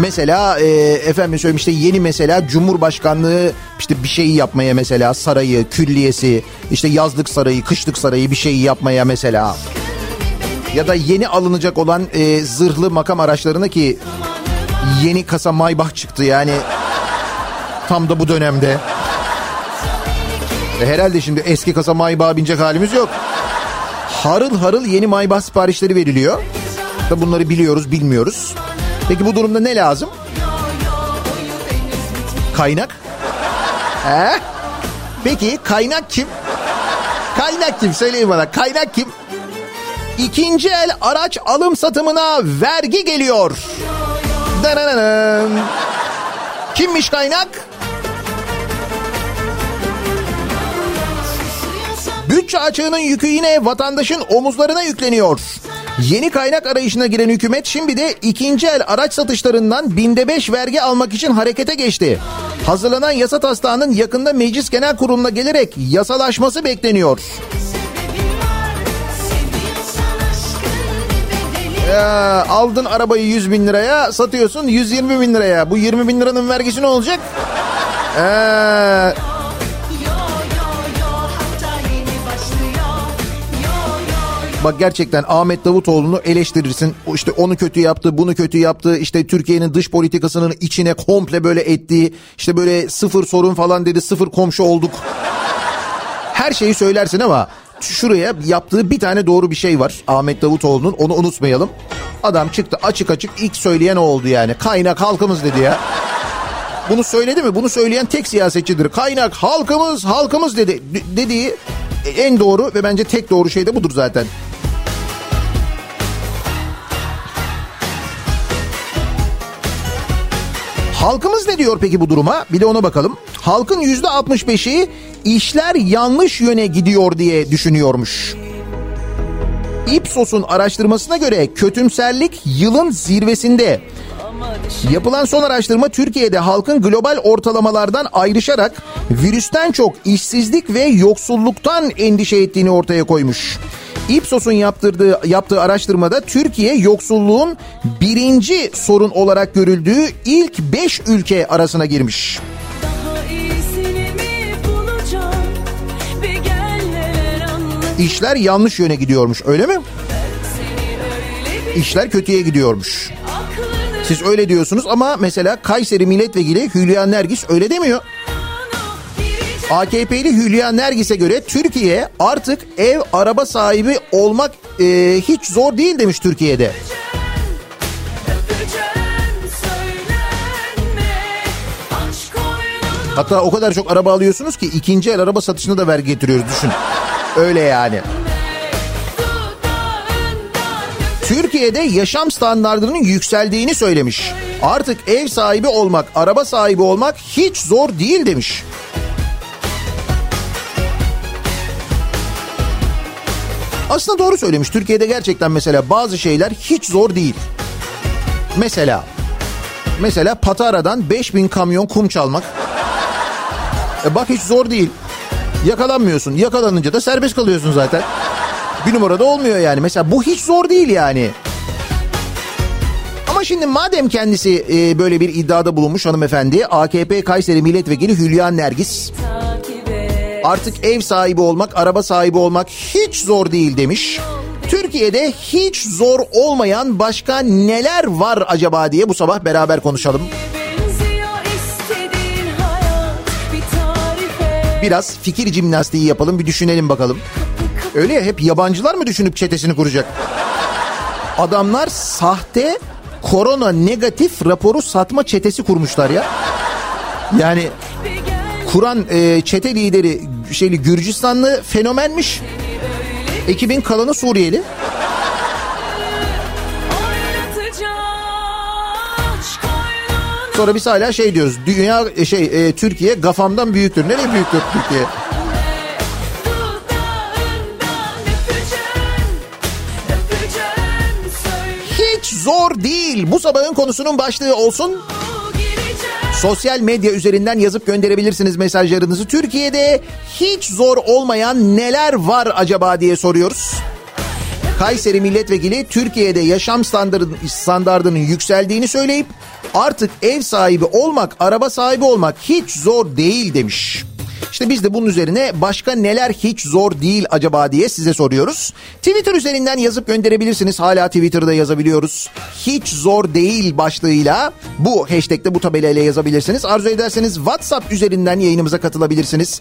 Mesela e, efendim söyleyeyim işte yeni mesela Cumhurbaşkanlığı işte bir şeyi yapmaya mesela sarayı, külliyesi, işte yazlık sarayı, kışlık sarayı bir şeyi yapmaya mesela. Ya da yeni alınacak olan e, zırhlı makam araçlarına ki yeni kasa Maybach çıktı yani tam da bu dönemde. E, herhalde şimdi eski kasa Maybach'a binecek halimiz yok. Harıl harıl yeni Maybach siparişleri veriliyor. Da bunları biliyoruz bilmiyoruz. Peki bu durumda ne lazım? Kaynak? He? Peki kaynak kim? Kaynak kim? Söyleyin bana. Kaynak kim? İkinci el araç alım satımına vergi geliyor. Dananam. Kimmiş kaynak? Bütçe açığının yükü yine vatandaşın omuzlarına yükleniyor. Yeni kaynak arayışına giren hükümet şimdi de ikinci el araç satışlarından binde beş vergi almak için harekete geçti. Hazırlanan yasa taslağının yakında Meclis Genel Kurulu'na gelerek yasalaşması bekleniyor. Ya, aldın arabayı 100 bin liraya satıyorsun 120 bin liraya. Bu 20 bin liranın vergisi ne olacak? Ee, Bak gerçekten Ahmet Davutoğlu'nu eleştirirsin. İşte onu kötü yaptı, bunu kötü yaptı. İşte Türkiye'nin dış politikasının içine komple böyle ettiği, işte böyle sıfır sorun falan dedi, sıfır komşu olduk. Her şeyi söylersin ama şuraya yaptığı bir tane doğru bir şey var Ahmet Davutoğlu'nun onu unutmayalım. Adam çıktı açık açık ilk söyleyen o oldu yani. Kaynak halkımız dedi ya. Bunu söyledi mi? Bunu söyleyen tek siyasetçidir. Kaynak halkımız, halkımız dedi. D- dediği en doğru ve bence tek doğru şey de budur zaten. Halkımız ne diyor peki bu duruma? Bir de ona bakalım. Halkın yüzde 65'i işler yanlış yöne gidiyor diye düşünüyormuş. Ipsos'un araştırmasına göre kötümserlik yılın zirvesinde. Yapılan son araştırma Türkiye'de halkın global ortalamalardan ayrışarak virüsten çok işsizlik ve yoksulluktan endişe ettiğini ortaya koymuş. Ipsos'un yaptırdığı yaptığı araştırmada Türkiye yoksulluğun birinci sorun olarak görüldüğü ilk 5 ülke arasına girmiş. İşler yanlış yöne gidiyormuş öyle mi? İşler kötüye gidiyormuş. Siz öyle diyorsunuz ama mesela Kayseri Milletvekili Hülya Nergis öyle demiyor. AKP'li Hülya Nergis'e göre Türkiye artık ev araba sahibi olmak e, hiç zor değil demiş Türkiye'de. Hatta o kadar çok araba alıyorsunuz ki ikinci el araba satışına da vergi getiriyoruz düşün. Öyle yani. Türkiye'de yaşam standartlarının yükseldiğini söylemiş. Artık ev sahibi olmak, araba sahibi olmak hiç zor değil demiş. Aslında doğru söylemiş. Türkiye'de gerçekten mesela bazı şeyler hiç zor değil. Mesela mesela Patara'dan 5000 kamyon kum çalmak. E bak hiç zor değil. Yakalanmıyorsun. Yakalanınca da serbest kalıyorsun zaten. Bir numarada olmuyor yani. Mesela bu hiç zor değil yani. Ama şimdi madem kendisi e, böyle bir iddiada bulunmuş hanımefendi AKP Kayseri Milletvekili Hülya Nergis et Artık ev sahibi olmak, araba sahibi olmak hiç zor değil demiş. Türkiye'de hiç zor olmayan başka neler var acaba diye bu sabah beraber konuşalım. Biraz fikir jimnastiği yapalım bir düşünelim bakalım. Öyle ya hep yabancılar mı düşünüp çetesini kuracak? Adamlar sahte korona negatif raporu satma çetesi kurmuşlar ya. Yani kuran e, çete lideri şeyli Gürcistanlı fenomenmiş. Ekibin kalanı Suriyeli. Sonra biz hala şey diyoruz. Dünya e, şey e, Türkiye gafamdan büyüktür. Nereye büyüktür Türkiye? Hiç zor değil. Bu sabahın konusunun başlığı olsun. Sosyal medya üzerinden yazıp gönderebilirsiniz mesajlarınızı. Türkiye'de hiç zor olmayan neler var acaba diye soruyoruz. Kayseri milletvekili Türkiye'de yaşam standartının yükseldiğini söyleyip artık ev sahibi olmak, araba sahibi olmak hiç zor değil demiş. İşte biz de bunun üzerine başka neler hiç zor değil acaba diye size soruyoruz. Twitter üzerinden yazıp gönderebilirsiniz. Hala Twitter'da yazabiliyoruz. Hiç zor değil başlığıyla bu hashtag'te bu tabelayla yazabilirsiniz. Arzu ederseniz WhatsApp üzerinden yayınımıza katılabilirsiniz.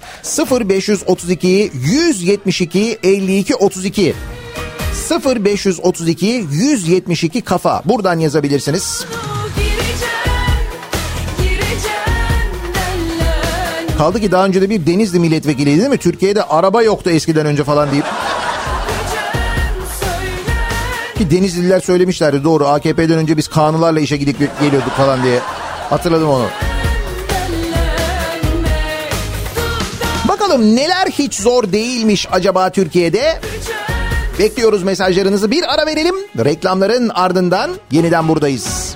0532 172 52 32 0532 172 kafa buradan yazabilirsiniz. Kaldı ki daha önce de bir Denizli milletvekiliydi değil mi? Türkiye'de araba yoktu eskiden önce falan deyip. Ki Denizliler söylemişlerdi doğru AKP'den önce biz kanunlarla işe gidip geliyorduk falan diye. Hatırladım onu. Bakalım neler hiç zor değilmiş acaba Türkiye'de? Bekliyoruz mesajlarınızı bir ara verelim. Reklamların ardından yeniden buradayız.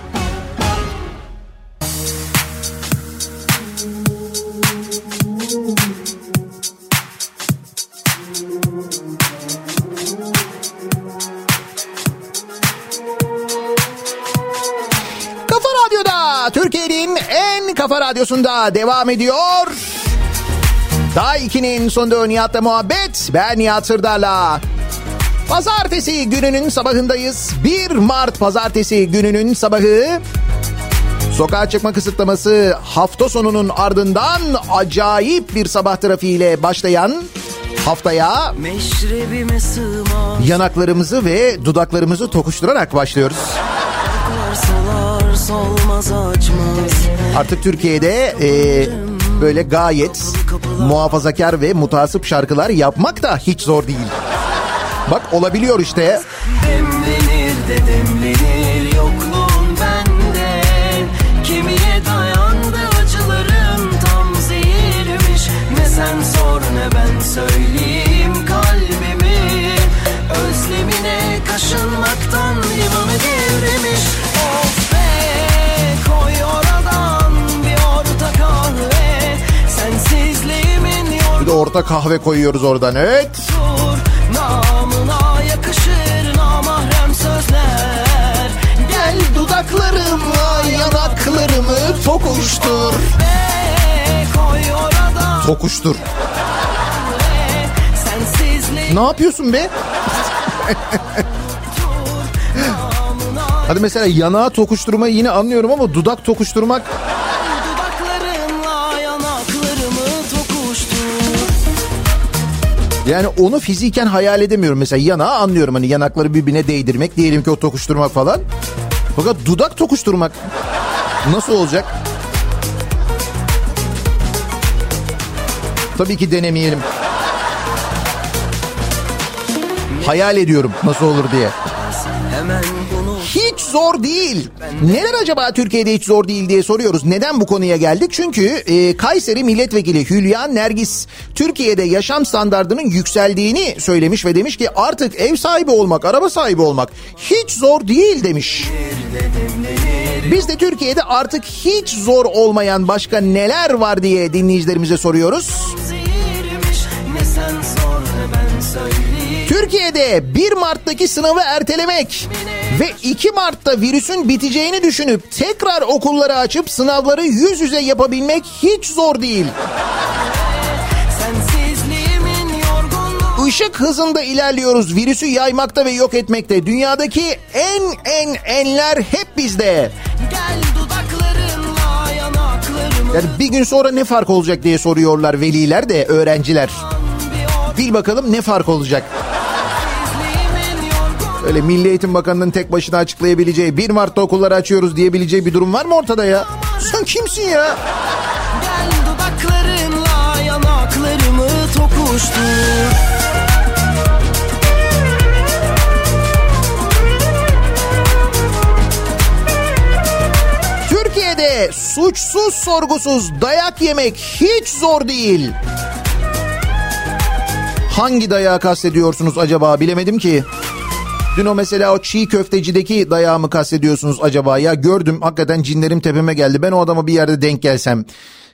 Kafa radyosunda devam ediyor. Daha 2'nin sonunda Nihat'la muhabbet. Ben Nihat Sırdar'la. Pazartesi gününün sabahındayız. 1 Mart pazartesi gününün sabahı. Sokağa çıkma kısıtlaması hafta sonunun ardından acayip bir sabah trafiğiyle başlayan haftaya yanaklarımızı ve dudaklarımızı tokuşturarak başlıyoruz. Artık Türkiye'de e, böyle gayet muhafazakar ve mutasip şarkılar yapmak da hiç zor değil. Bak olabiliyor işte. De orta kahve koyuyoruz oradan. Evet. yordur Namına yakışır namahrem sözler Gel Dudaklarımla yanaklarımı tokuştur. Tokuştur. Ne yapıyorsun be? Hadi mesela yanağı tokuşturmayı yine anlıyorum ama dudak tokuşturmak yani onu fiziken hayal edemiyorum. Mesela yanağı anlıyorum hani yanakları birbirine değdirmek diyelim ki o tokuşturmak falan. Fakat dudak tokuşturmak nasıl olacak? Tabii ki denemeyelim. Hayal ediyorum nasıl olur diye. Hemen bunu Hiç zor değil. Neler acaba Türkiye'de hiç zor değil diye soruyoruz. Neden bu konuya geldik? Çünkü e, Kayseri Milletvekili Hülya Nergis Türkiye'de yaşam standartının yükseldiğini söylemiş ve demiş ki artık ev sahibi olmak, araba sahibi olmak hiç zor değil demiş. Biz de Türkiye'de artık hiç zor olmayan başka neler var diye dinleyicilerimize soruyoruz. zehirmiş Türkiye'de 1 Mart'taki sınavı ertelemek ve 2 Mart'ta virüsün biteceğini düşünüp tekrar okulları açıp sınavları yüz yüze yapabilmek hiç zor değil. Işık hızında ilerliyoruz. Virüsü yaymakta ve yok etmekte. Dünyadaki en en enler hep bizde. Yani bir gün sonra ne fark olacak diye soruyorlar veliler de öğrenciler. Bil bakalım ne fark olacak? Öyle Milli Eğitim Bakanı'nın tek başına açıklayabileceği 1 Mart'ta okulları açıyoruz diyebileceği bir durum var mı ortada ya? Sen kimsin ya? Gel dudaklarınla yanaklarımı tokuştur Türkiye'de suçsuz sorgusuz dayak yemek hiç zor değil. Hangi dayağı kastediyorsunuz acaba bilemedim ki. Dün o mesela o çiğ köftecideki dayağı mı kastediyorsunuz acaba? Ya gördüm hakikaten cinlerim tepeme geldi. Ben o adama bir yerde denk gelsem.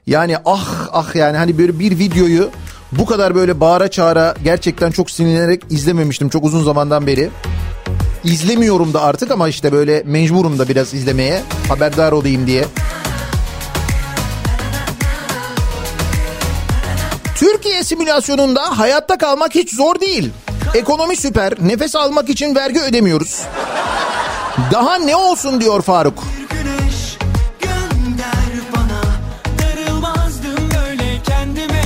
Yani ah ah yani hani böyle bir videoyu bu kadar böyle bağıra çağıra gerçekten çok sinirlenerek izlememiştim çok uzun zamandan beri. İzlemiyorum da artık ama işte böyle mecburum da biraz izlemeye. Haberdar olayım diye. Türkiye simülasyonunda hayatta kalmak hiç zor değil. Ekonomi süper. Nefes almak için vergi ödemiyoruz. Daha ne olsun diyor Faruk. Güneş bana kendime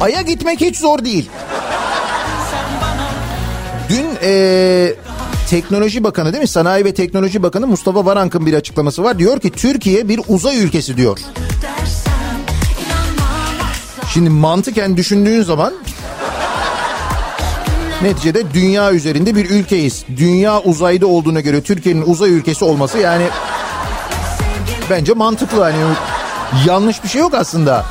Ay'a gitmek hiç zor değil. Dün eee, Teknoloji Bakanı değil mi? Sanayi ve Teknoloji Bakanı Mustafa Varank'ın bir açıklaması var. Diyor ki Türkiye bir uzay ülkesi diyor. Şimdi mantıken düşündüğün zaman neticede dünya üzerinde bir ülkeyiz. Dünya uzayda olduğuna göre Türkiye'nin uzay ülkesi olması yani bence mantıklı hani yanlış bir şey yok aslında.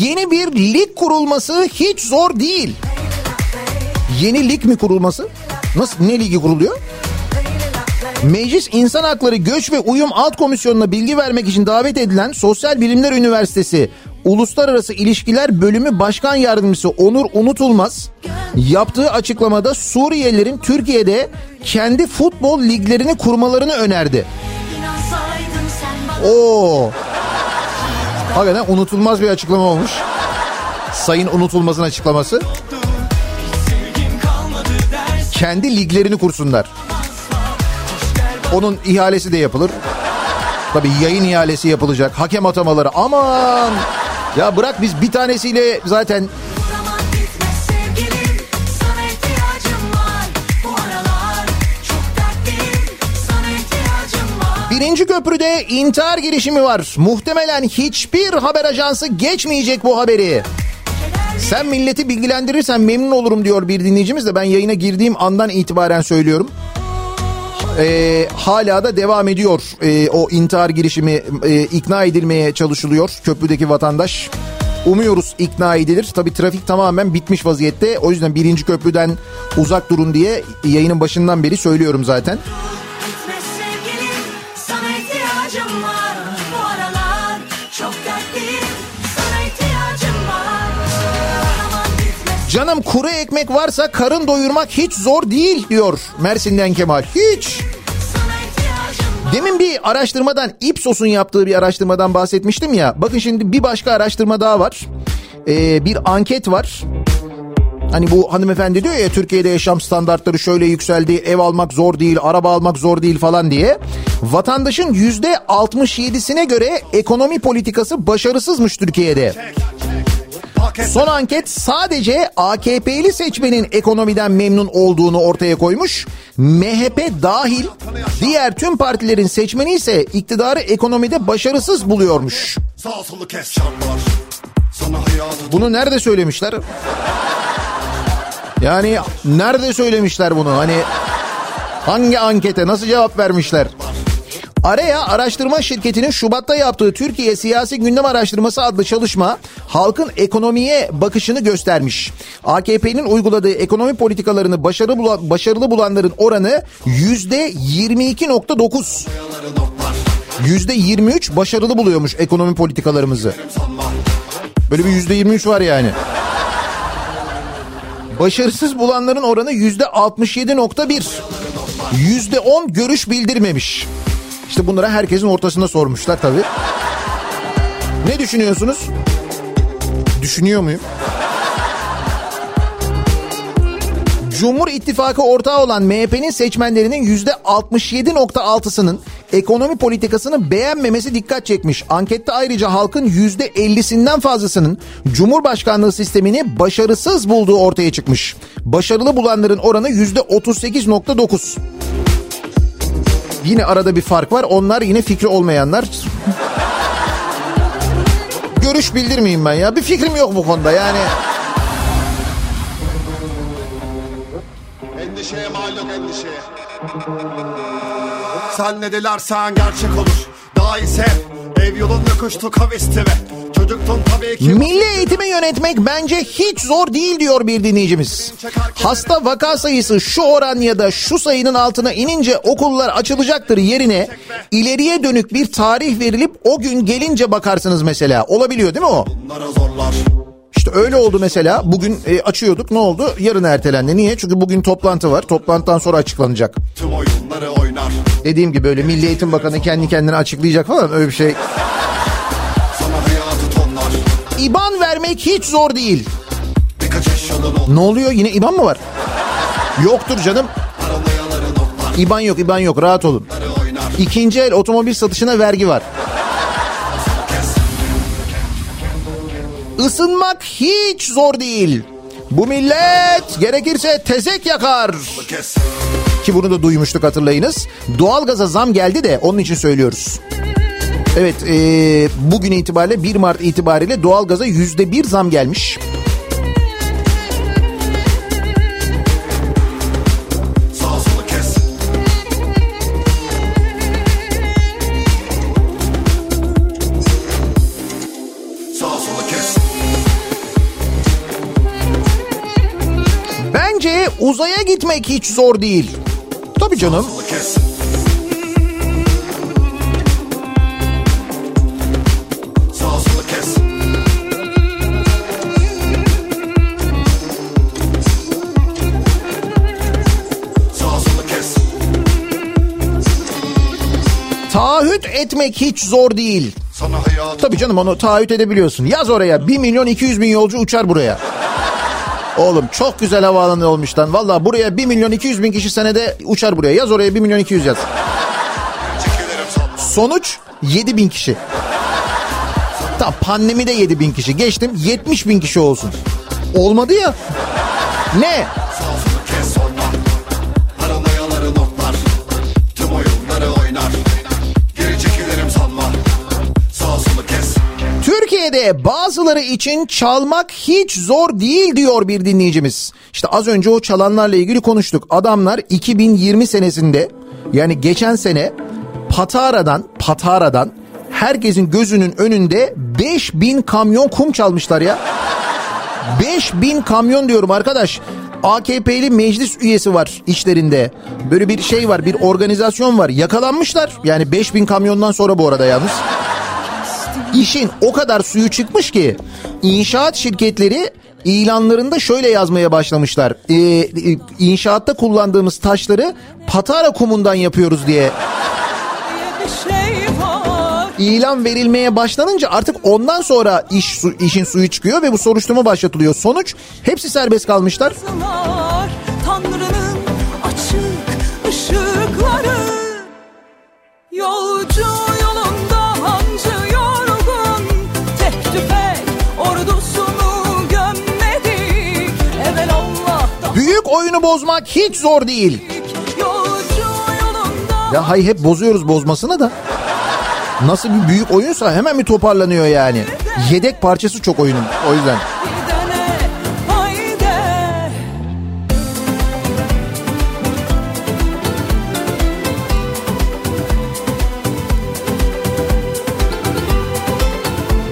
Yeni bir lig kurulması hiç zor değil. Yeni lig mi kurulması? Nasıl ne ligi kuruluyor? Meclis İnsan Hakları Göç ve Uyum Alt Komisyonu'na bilgi vermek için davet edilen Sosyal Bilimler Üniversitesi Uluslararası İlişkiler Bölümü Başkan Yardımcısı Onur Unutulmaz yaptığı açıklamada Suriyelilerin Türkiye'de kendi futbol liglerini kurmalarını önerdi. Oo. Hakikaten unutulmaz bir açıklama olmuş. Sayın Unutulmaz'ın açıklaması. Kendi liglerini kursunlar. Onun ihalesi de yapılır. Tabii yayın ihalesi yapılacak. Hakem atamaları aman. Ya bırak biz bir tanesiyle zaten Birinci köprüde intihar girişimi var. Muhtemelen hiçbir haber ajansı geçmeyecek bu haberi. Sen milleti bilgilendirirsen memnun olurum diyor bir dinleyicimiz de ben yayına girdiğim andan itibaren söylüyorum. Ee, hala da devam ediyor Ee, o intihar girişimi e, ikna edilmeye çalışılıyor köprüdeki vatandaş. Umuyoruz ikna edilir. Tabii trafik tamamen bitmiş vaziyette. O yüzden birinci köprüden uzak durun diye yayının başından beri söylüyorum zaten. Canım kuru ekmek varsa karın doyurmak hiç zor değil diyor Mersin'den Kemal. Hiç. Demin bir araştırmadan Ipsos'un yaptığı bir araştırmadan bahsetmiştim ya. Bakın şimdi bir başka araştırma daha var. Ee, bir anket var. Hani bu hanımefendi diyor ya Türkiye'de yaşam standartları şöyle yükseldi. Ev almak zor değil, araba almak zor değil falan diye. Vatandaşın yüzde 67'sine göre ekonomi politikası başarısızmış Türkiye'de. Son anket sadece AKP'li seçmenin ekonomiden memnun olduğunu ortaya koymuş. MHP dahil diğer tüm partilerin seçmeni ise iktidarı ekonomide başarısız buluyormuş. Bunu nerede söylemişler? Yani nerede söylemişler bunu? Hani hangi ankete nasıl cevap vermişler? Araya araştırma şirketinin Şubat'ta yaptığı Türkiye Siyasi Gündem Araştırması adlı çalışma halkın ekonomiye bakışını göstermiş. AKP'nin uyguladığı ekonomi politikalarını başarılı, bulan, başarılı bulanların oranı yüzde 22.9. Yüzde 23 başarılı buluyormuş ekonomi politikalarımızı. Böyle bir yüzde 23 var yani. Başarısız bulanların oranı yüzde 67.1. Yüzde 10 görüş bildirmemiş. İşte bunlara herkesin ortasında sormuşlar tabii. Ne düşünüyorsunuz? Düşünüyor muyum? Cumhur İttifakı ortağı olan MHP'nin seçmenlerinin yüzde 67.6'sının ekonomi politikasını beğenmemesi dikkat çekmiş. Ankette ayrıca halkın yüzde 50'sinden fazlasının Cumhurbaşkanlığı sistemini başarısız bulduğu ortaya çıkmış. Başarılı bulanların oranı yüzde 38.9. Yine arada bir fark var. Onlar yine fikri olmayanlar. Görüş bildirmeyeyim ben ya. Bir fikrim yok bu konuda yani. Endişeye mal endişeye Sen ne dilersen gerçek olur Daha iyi sev Ev yolunda koştu kavesti ve Milli eğitimi yönetmek bence hiç zor değil diyor bir dinleyicimiz. Hasta vaka sayısı şu oran ya da şu sayının altına inince okullar açılacaktır yerine ileriye dönük bir tarih verilip o gün gelince bakarsınız mesela. Olabiliyor değil mi o? İşte öyle oldu mesela. Bugün e, açıyorduk ne oldu? Yarın ertelendi. Niye? Çünkü bugün toplantı var. Toplantıdan sonra açıklanacak. Tüm oyunları oynar Dediğim gibi böyle Milli Eğitim Bakanı kendi kendine açıklayacak falan öyle bir şey. İban vermek hiç zor değil. Ne oluyor? Yine İban mı var? Yoktur canım. İban yok, İban yok. Rahat olun. İkinci el otomobil satışına vergi var. Isınmak hiç zor değil. Bu millet gerekirse tezek yakar. Ki bunu da duymuştuk hatırlayınız. Doğalgaza zam geldi de onun için söylüyoruz. Evet e, bugün itibariyle 1 Mart itibariyle doğalgaza yüzde bir zam gelmiş. Bence uzaya gitmek hiç zor değil. Tabii canım. Taahhüt etmek hiç zor değil. Tabii canım onu taahhüt edebiliyorsun. Yaz oraya 1 milyon 200 bin yolcu uçar buraya. Oğlum çok güzel havaalanı olmuş lan. Valla buraya 1 milyon 200 bin kişi senede uçar buraya. Yaz oraya 1 milyon 200 yaz. Sonuç 7 bin kişi. Tamam pandemi de 7 bin kişi. Geçtim 70 bin kişi olsun. Olmadı ya. Ne? Türkiye'de bazıları için çalmak hiç zor değil diyor bir dinleyicimiz. İşte az önce o çalanlarla ilgili konuştuk. Adamlar 2020 senesinde yani geçen sene Patara'dan Patara'dan herkesin gözünün önünde 5000 kamyon kum çalmışlar ya. 5000 kamyon diyorum arkadaş. AKP'li meclis üyesi var içlerinde. Böyle bir şey var, bir organizasyon var. Yakalanmışlar. Yani 5000 kamyondan sonra bu arada yalnız. İşin o kadar suyu çıkmış ki inşaat şirketleri ilanlarında şöyle yazmaya başlamışlar. Ee, e, inşaatta kullandığımız taşları patara kumundan yapıyoruz diye ilan verilmeye başlanınca artık ondan sonra iş su- işin suyu çıkıyor ve bu soruşturma başlatılıyor. Sonuç hepsi serbest kalmışlar. açık Yolcu oyunu bozmak hiç zor değil. Ya hay hep bozuyoruz bozmasını da. Nasıl bir büyük oyunsa hemen bir toparlanıyor yani. Yedek parçası çok oyunun o yüzden.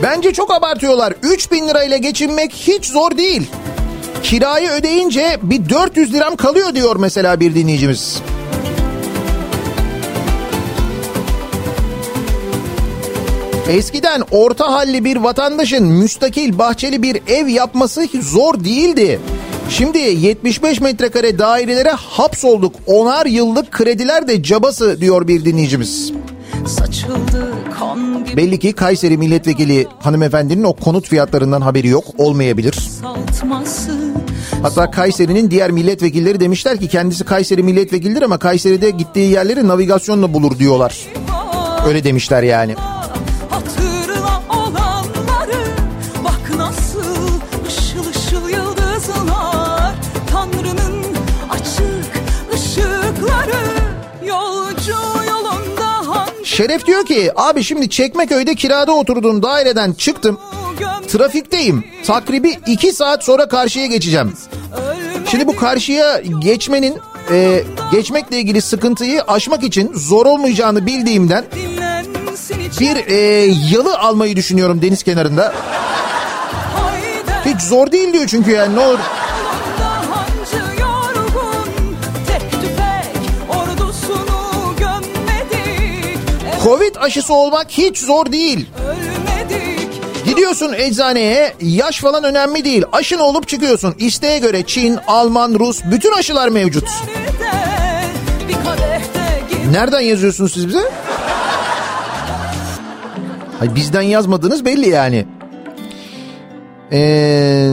Bence çok abartıyorlar. 3000 lirayla geçinmek hiç zor değil. Kirayı ödeyince bir 400 liram kalıyor diyor mesela bir dinleyicimiz. Eskiden orta halli bir vatandaşın müstakil bahçeli bir ev yapması zor değildi. Şimdi 75 metrekare dairelere hapsolduk. Onar yıllık krediler de cabası diyor bir dinleyicimiz. Belli ki Kayseri milletvekili hanımefendinin o konut fiyatlarından haberi yok olmayabilir. Hatta Kayseri'nin diğer milletvekilleri demişler ki kendisi Kayseri milletvekilidir ama Kayseri'de gittiği yerleri navigasyonla bulur diyorlar. Öyle demişler yani. Şeref diyor ki abi şimdi Çekmeköy'de kirada oturduğum daireden çıktım. Trafikteyim. Takribi 2 saat sonra karşıya geçeceğim. Şimdi bu karşıya geçmenin e, geçmekle ilgili sıkıntıyı aşmak için zor olmayacağını bildiğimden bir e, yalı almayı düşünüyorum deniz kenarında. Hiç zor değil diyor çünkü yani ne olur. Covid aşısı olmak hiç zor değil. Gidiyorsun eczaneye yaş falan önemli değil. Aşın olup çıkıyorsun. İsteğe göre Çin, Alman, Rus bütün aşılar mevcut. Nereden yazıyorsunuz siz bize? Hayır, bizden yazmadığınız belli yani. Ee,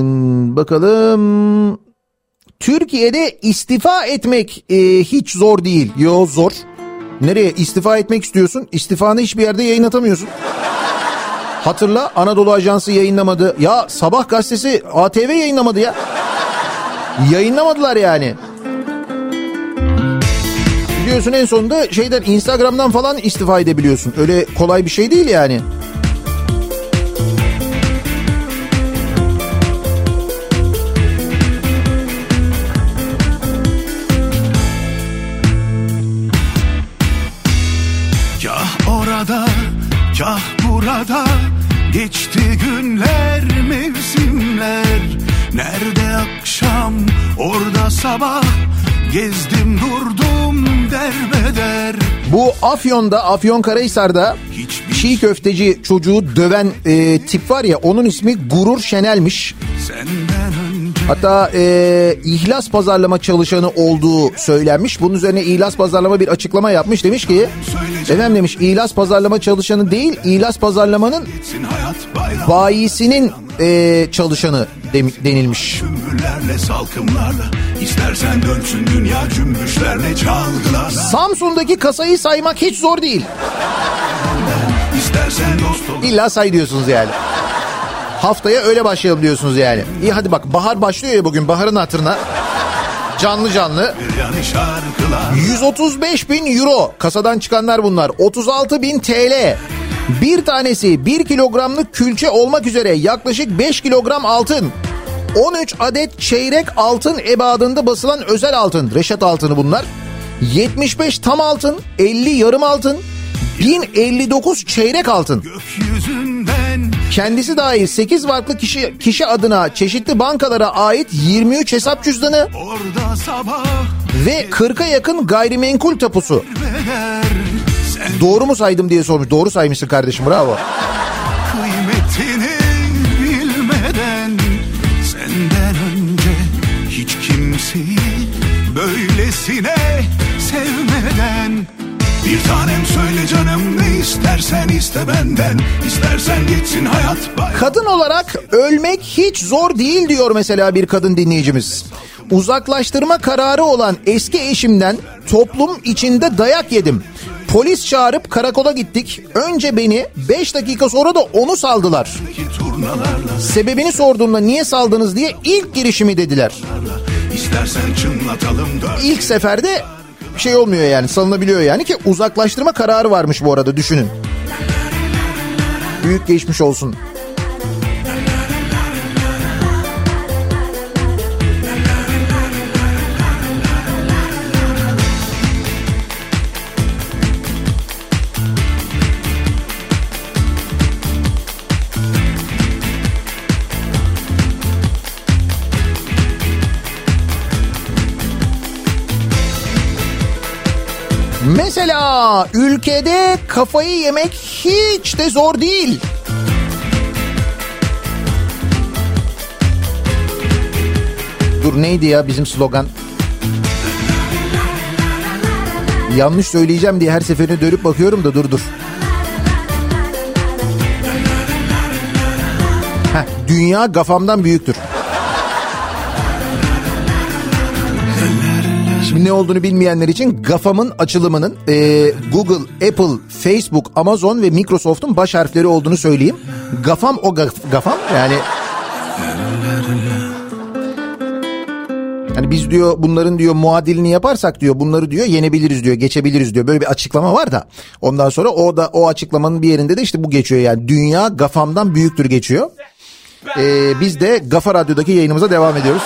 bakalım. Türkiye'de istifa etmek e, hiç zor değil. Yo zor. Nereye istifa etmek istiyorsun? İstifanı hiçbir yerde yayınlatamıyorsun. Hatırla Anadolu Ajansı yayınlamadı. Ya Sabah gazetesi ATV yayınlamadı ya. Yayınlamadılar yani. Biliyorsun en sonunda şeyden Instagram'dan falan istifa edebiliyorsun. Öyle kolay bir şey değil yani. Orada, kah burada. Geçti günler, mevsimler. Nerede akşam, orada sabah. Gezdim durdum derbeder. Bu Afyon'da, Afyonkarahisar'da çiğ köfteci çocuğu döven e, tip var ya onun ismi Gurur Şenel'miş. Senden Hatta e, ihlas pazarlama çalışanı olduğu söylenmiş. Bunun üzerine ihlas pazarlama bir açıklama yapmış. Demiş ki efendim demiş ihlas pazarlama çalışanı değil ihlas pazarlamanın bayisinin e, çalışanı dem- denilmiş. Samsun'daki kasayı saymak hiç zor değil. İlla say diyorsunuz yani. Haftaya öyle başlayalım diyorsunuz yani. İyi hadi bak bahar başlıyor ya bugün baharın hatırına. Canlı canlı. yani şarkılar 135 bin euro kasadan çıkanlar bunlar. 36 bin TL. Bir tanesi 1 kilogramlık külçe olmak üzere yaklaşık 5 kilogram altın. 13 adet çeyrek altın ebadında basılan özel altın. Reşat altını bunlar. 75 tam altın, 50 yarım altın, 1059 çeyrek altın. Gökyüzünden Kendisi dahil 8 farklı kişi, kişi adına çeşitli bankalara ait 23 hesap cüzdanı ve 40'a yakın gayrimenkul tapusu. Doğru mu saydım diye sormuş. Doğru saymışsın kardeşim bravo. Bir tanem söyle canım ne istersen iste benden İstersen gitsin hayat Kadın olarak ölmek hiç zor değil diyor mesela bir kadın dinleyicimiz. Uzaklaştırma kararı olan eski eşimden toplum içinde dayak yedim. Polis çağırıp karakola gittik. Önce beni 5 dakika sonra da onu saldılar. Sebebini sorduğumda niye saldınız diye ilk girişimi dediler. İlk seferde şey olmuyor yani salınabiliyor yani ki uzaklaştırma kararı varmış bu arada düşünün. Büyük geçmiş olsun. Mesela ülkede kafayı yemek hiç de zor değil. Dur neydi ya bizim slogan? Yanlış söyleyeceğim diye her seferinde dönüp bakıyorum da dur dur. Heh, dünya gafamdan büyüktür. Ne olduğunu bilmeyenler için GAFA'mın açılımının e, Google, Apple, Facebook, Amazon ve Microsoft'un baş harfleri olduğunu söyleyeyim. GAFAM o gaf- GAFAM yani... Hani biz diyor bunların diyor muadilini yaparsak diyor bunları diyor yenebiliriz diyor geçebiliriz diyor. Böyle bir açıklama var da ondan sonra o da o açıklamanın bir yerinde de işte bu geçiyor yani dünya gafamdan büyüktür geçiyor. Ee, biz de Gafa Radyo'daki yayınımıza devam ediyoruz.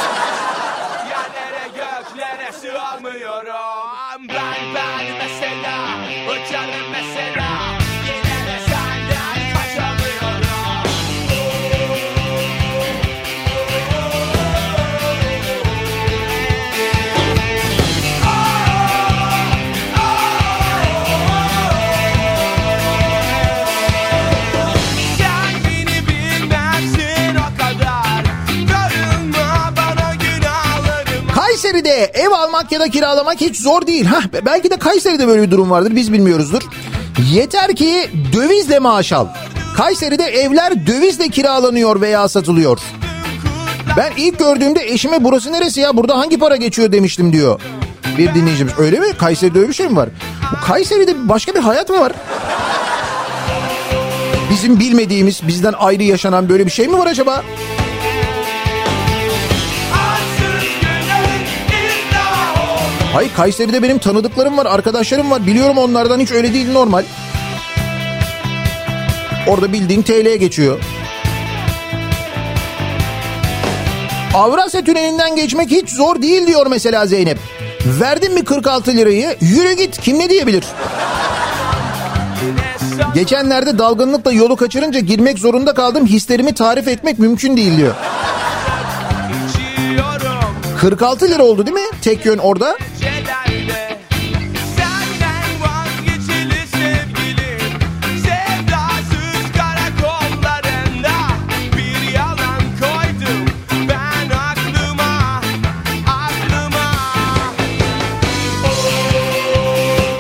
Ya da kiralamak hiç zor değil. Hah, belki de Kayseri'de böyle bir durum vardır biz bilmiyoruzdur. Yeter ki dövizle maaş al. Kayseri'de evler dövizle kiralanıyor veya satılıyor. Ben ilk gördüğümde eşime burası neresi ya burada hangi para geçiyor demiştim diyor. Bir dinleyicimiz öyle mi? Kayseri'de öyle bir şey mi var? Bu Kayseri'de başka bir hayat mı var? Bizim bilmediğimiz, bizden ayrı yaşanan böyle bir şey mi var acaba? Hayır Kayseri'de benim tanıdıklarım var, arkadaşlarım var. Biliyorum onlardan hiç öyle değil normal. Orada bildiğin TL'ye geçiyor. Avrasya Tüneli'nden geçmek hiç zor değil diyor mesela Zeynep. Verdin mi 46 lirayı yürü git kim ne diyebilir? Geçenlerde dalgınlıkla yolu kaçırınca girmek zorunda kaldım. Hislerimi tarif etmek mümkün değil diyor. 46 lira oldu değil mi? Tek yön orada.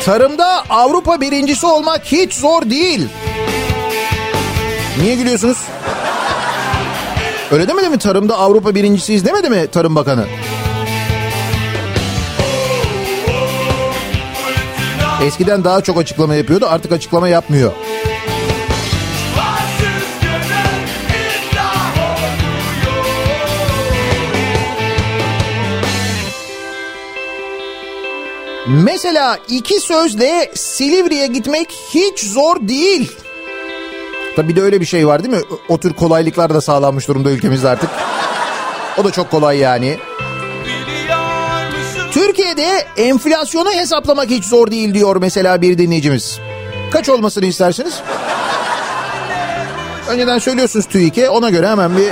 Tarımda Avrupa birincisi olmak hiç zor değil. Niye gülüyorsunuz? Öyle demedi mi tarımda Avrupa birincisiyiz demedi mi Tarım Bakanı? Eskiden daha çok açıklama yapıyordu artık açıklama yapmıyor. Mesela iki sözle Silivri'ye gitmek hiç zor değil. Tabii bir de öyle bir şey var değil mi? O tür kolaylıklar da sağlanmış durumda ülkemizde artık. O da çok kolay yani. Türkiye'de enflasyonu hesaplamak hiç zor değil diyor mesela bir dinleyicimiz. Kaç olmasını istersiniz? Önceden söylüyorsunuz TÜİK'e ona göre hemen bir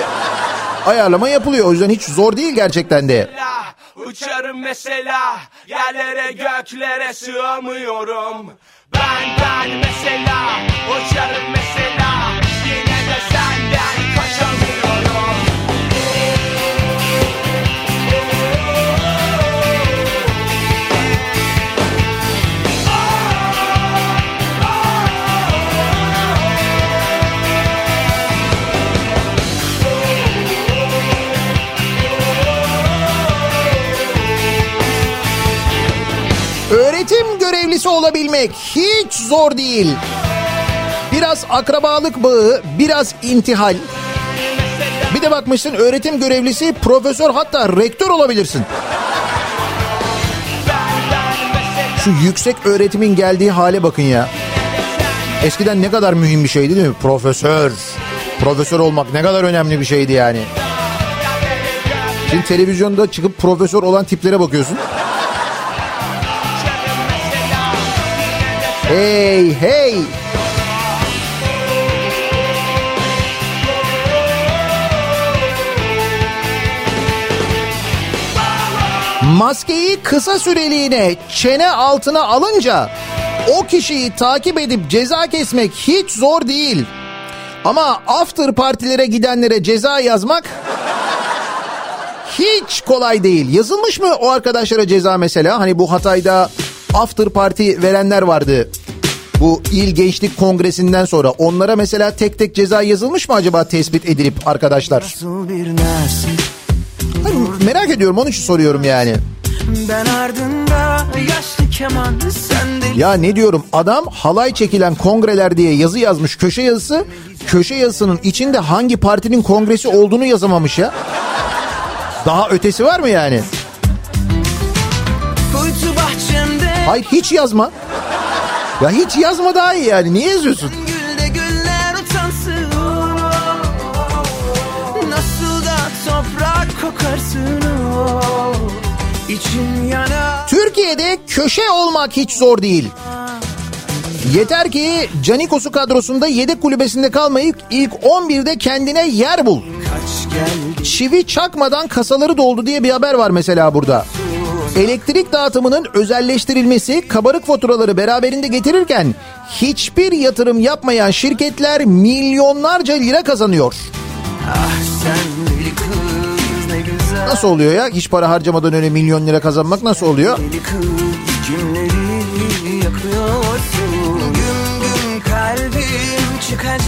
ayarlama yapılıyor. O yüzden hiç zor değil gerçekten de. Uçarım mesela Yerlere göklere sığamıyorum Ben ben mesela Uçarım mesela Yine de senden kaçamıyorum görevlisi olabilmek hiç zor değil. Biraz akrabalık bağı, biraz intihal. Bir de bakmışsın öğretim görevlisi, profesör hatta rektör olabilirsin. Şu yüksek öğretimin geldiği hale bakın ya. Eskiden ne kadar mühim bir şeydi değil mi? Profesör. Profesör olmak ne kadar önemli bir şeydi yani. Şimdi televizyonda çıkıp profesör olan tiplere bakıyorsun. Hey hey. maskeyi kısa süreliğine çene altına alınca o kişiyi takip edip ceza kesmek hiç zor değil. Ama after partilere gidenlere ceza yazmak hiç kolay değil. Yazılmış mı o arkadaşlara ceza mesela? Hani bu Hatay'da after party verenler vardı. Bu İl Gençlik Kongresi'nden sonra onlara mesela tek tek ceza yazılmış mı acaba tespit edilip arkadaşlar? Hani merak ediyorum onun için soruyorum yani. Ben ardında yaşlı keman sen de Ya ne diyorum adam halay çekilen kongreler diye yazı yazmış köşe yazısı. Köşe yazısının içinde hangi partinin kongresi olduğunu yazamamış ya. Daha ötesi var mı yani? Hayır hiç yazma. Ya hiç yazma daha iyi yani. Niye yazıyorsun? Türkiye'de köşe olmak hiç zor değil. Yeter ki Canikos'u kadrosunda yedek kulübesinde kalmayıp ilk 11'de kendine yer bul. Kaç Çivi çakmadan kasaları doldu diye bir haber var mesela burada. Elektrik dağıtımının özelleştirilmesi kabarık faturaları beraberinde getirirken hiçbir yatırım yapmayan şirketler milyonlarca lira kazanıyor. Ah sen deli kız ne güzel Nasıl oluyor ya? Hiç para harcamadan öyle milyon lira kazanmak nasıl oluyor? Deli kız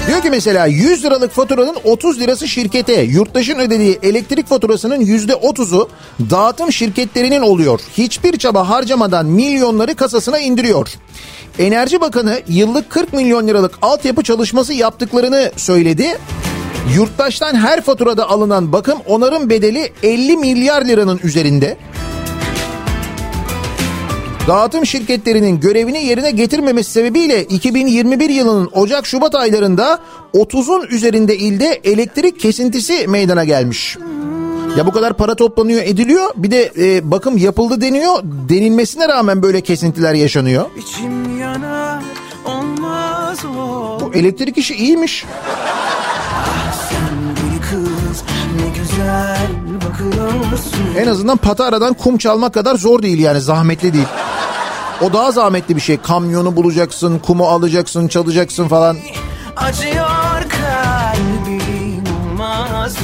Diyor ki mesela 100 liralık faturanın 30 lirası şirkete, yurttaşın ödediği elektrik faturasının %30'u dağıtım şirketlerinin oluyor. Hiçbir çaba harcamadan milyonları kasasına indiriyor. Enerji Bakanı yıllık 40 milyon liralık altyapı çalışması yaptıklarını söyledi. Yurttaştan her faturada alınan bakım onarım bedeli 50 milyar liranın üzerinde. Dağıtım şirketlerinin görevini yerine getirmemesi sebebiyle 2021 yılının Ocak-Şubat aylarında 30'un üzerinde ilde elektrik kesintisi meydana gelmiş. Ya bu kadar para toplanıyor ediliyor bir de e, bakım yapıldı deniyor denilmesine rağmen böyle kesintiler yaşanıyor. O Bu elektrik işi iyiymiş. En azından pataradan kum çalmak kadar zor değil yani zahmetli değil. O daha zahmetli bir şey. Kamyonu bulacaksın, kumu alacaksın, çalacaksın falan. Acıyor kalbim olmaz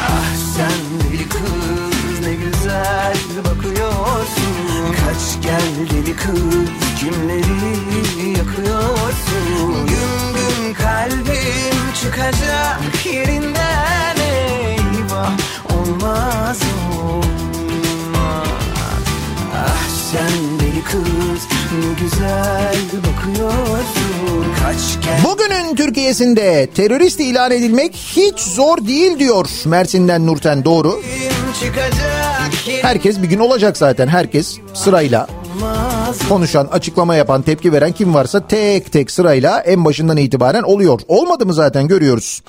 Ah Kaç gel deli kız kimleri yakıyorsun Güm güm kalbim çıkacak yerinden eyvah Olmaz olmaz. Ah sen deli kız ne güzel bakıyorsun. Kaç gel Bugünün Türkiye'sinde terörist ilan edilmek hiç zor değil diyor Mersin'den Nurten doğru. Herkes bir gün olacak zaten herkes sırayla konuşan, açıklama yapan, tepki veren kim varsa tek tek sırayla en başından itibaren oluyor. Olmadı mı zaten görüyoruz.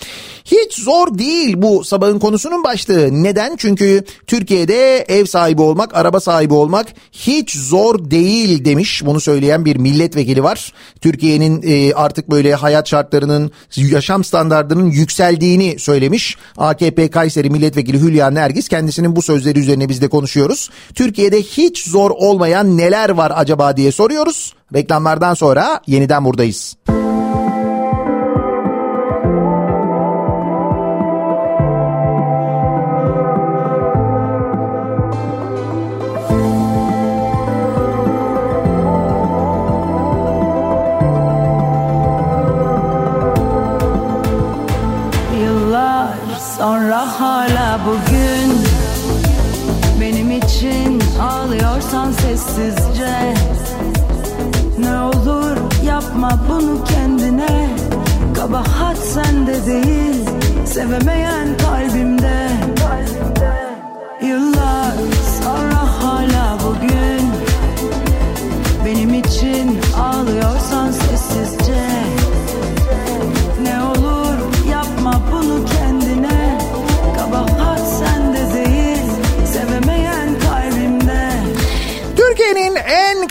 Hiç zor değil bu sabahın konusunun başlığı. Neden? Çünkü Türkiye'de ev sahibi olmak, araba sahibi olmak hiç zor değil demiş. Bunu söyleyen bir milletvekili var. Türkiye'nin e, artık böyle hayat şartlarının, yaşam standartlarının yükseldiğini söylemiş. AKP Kayseri Milletvekili Hülya Nergis kendisinin bu sözleri üzerine biz de konuşuyoruz. Türkiye'de hiç zor olmayan neler var acaba diye soruyoruz. Reklamlardan sonra yeniden buradayız. Kabahat sende değil Sevemeyen kalbimde. Yıllar sonra hala bugün. Benim için ağlıyorsan sessizce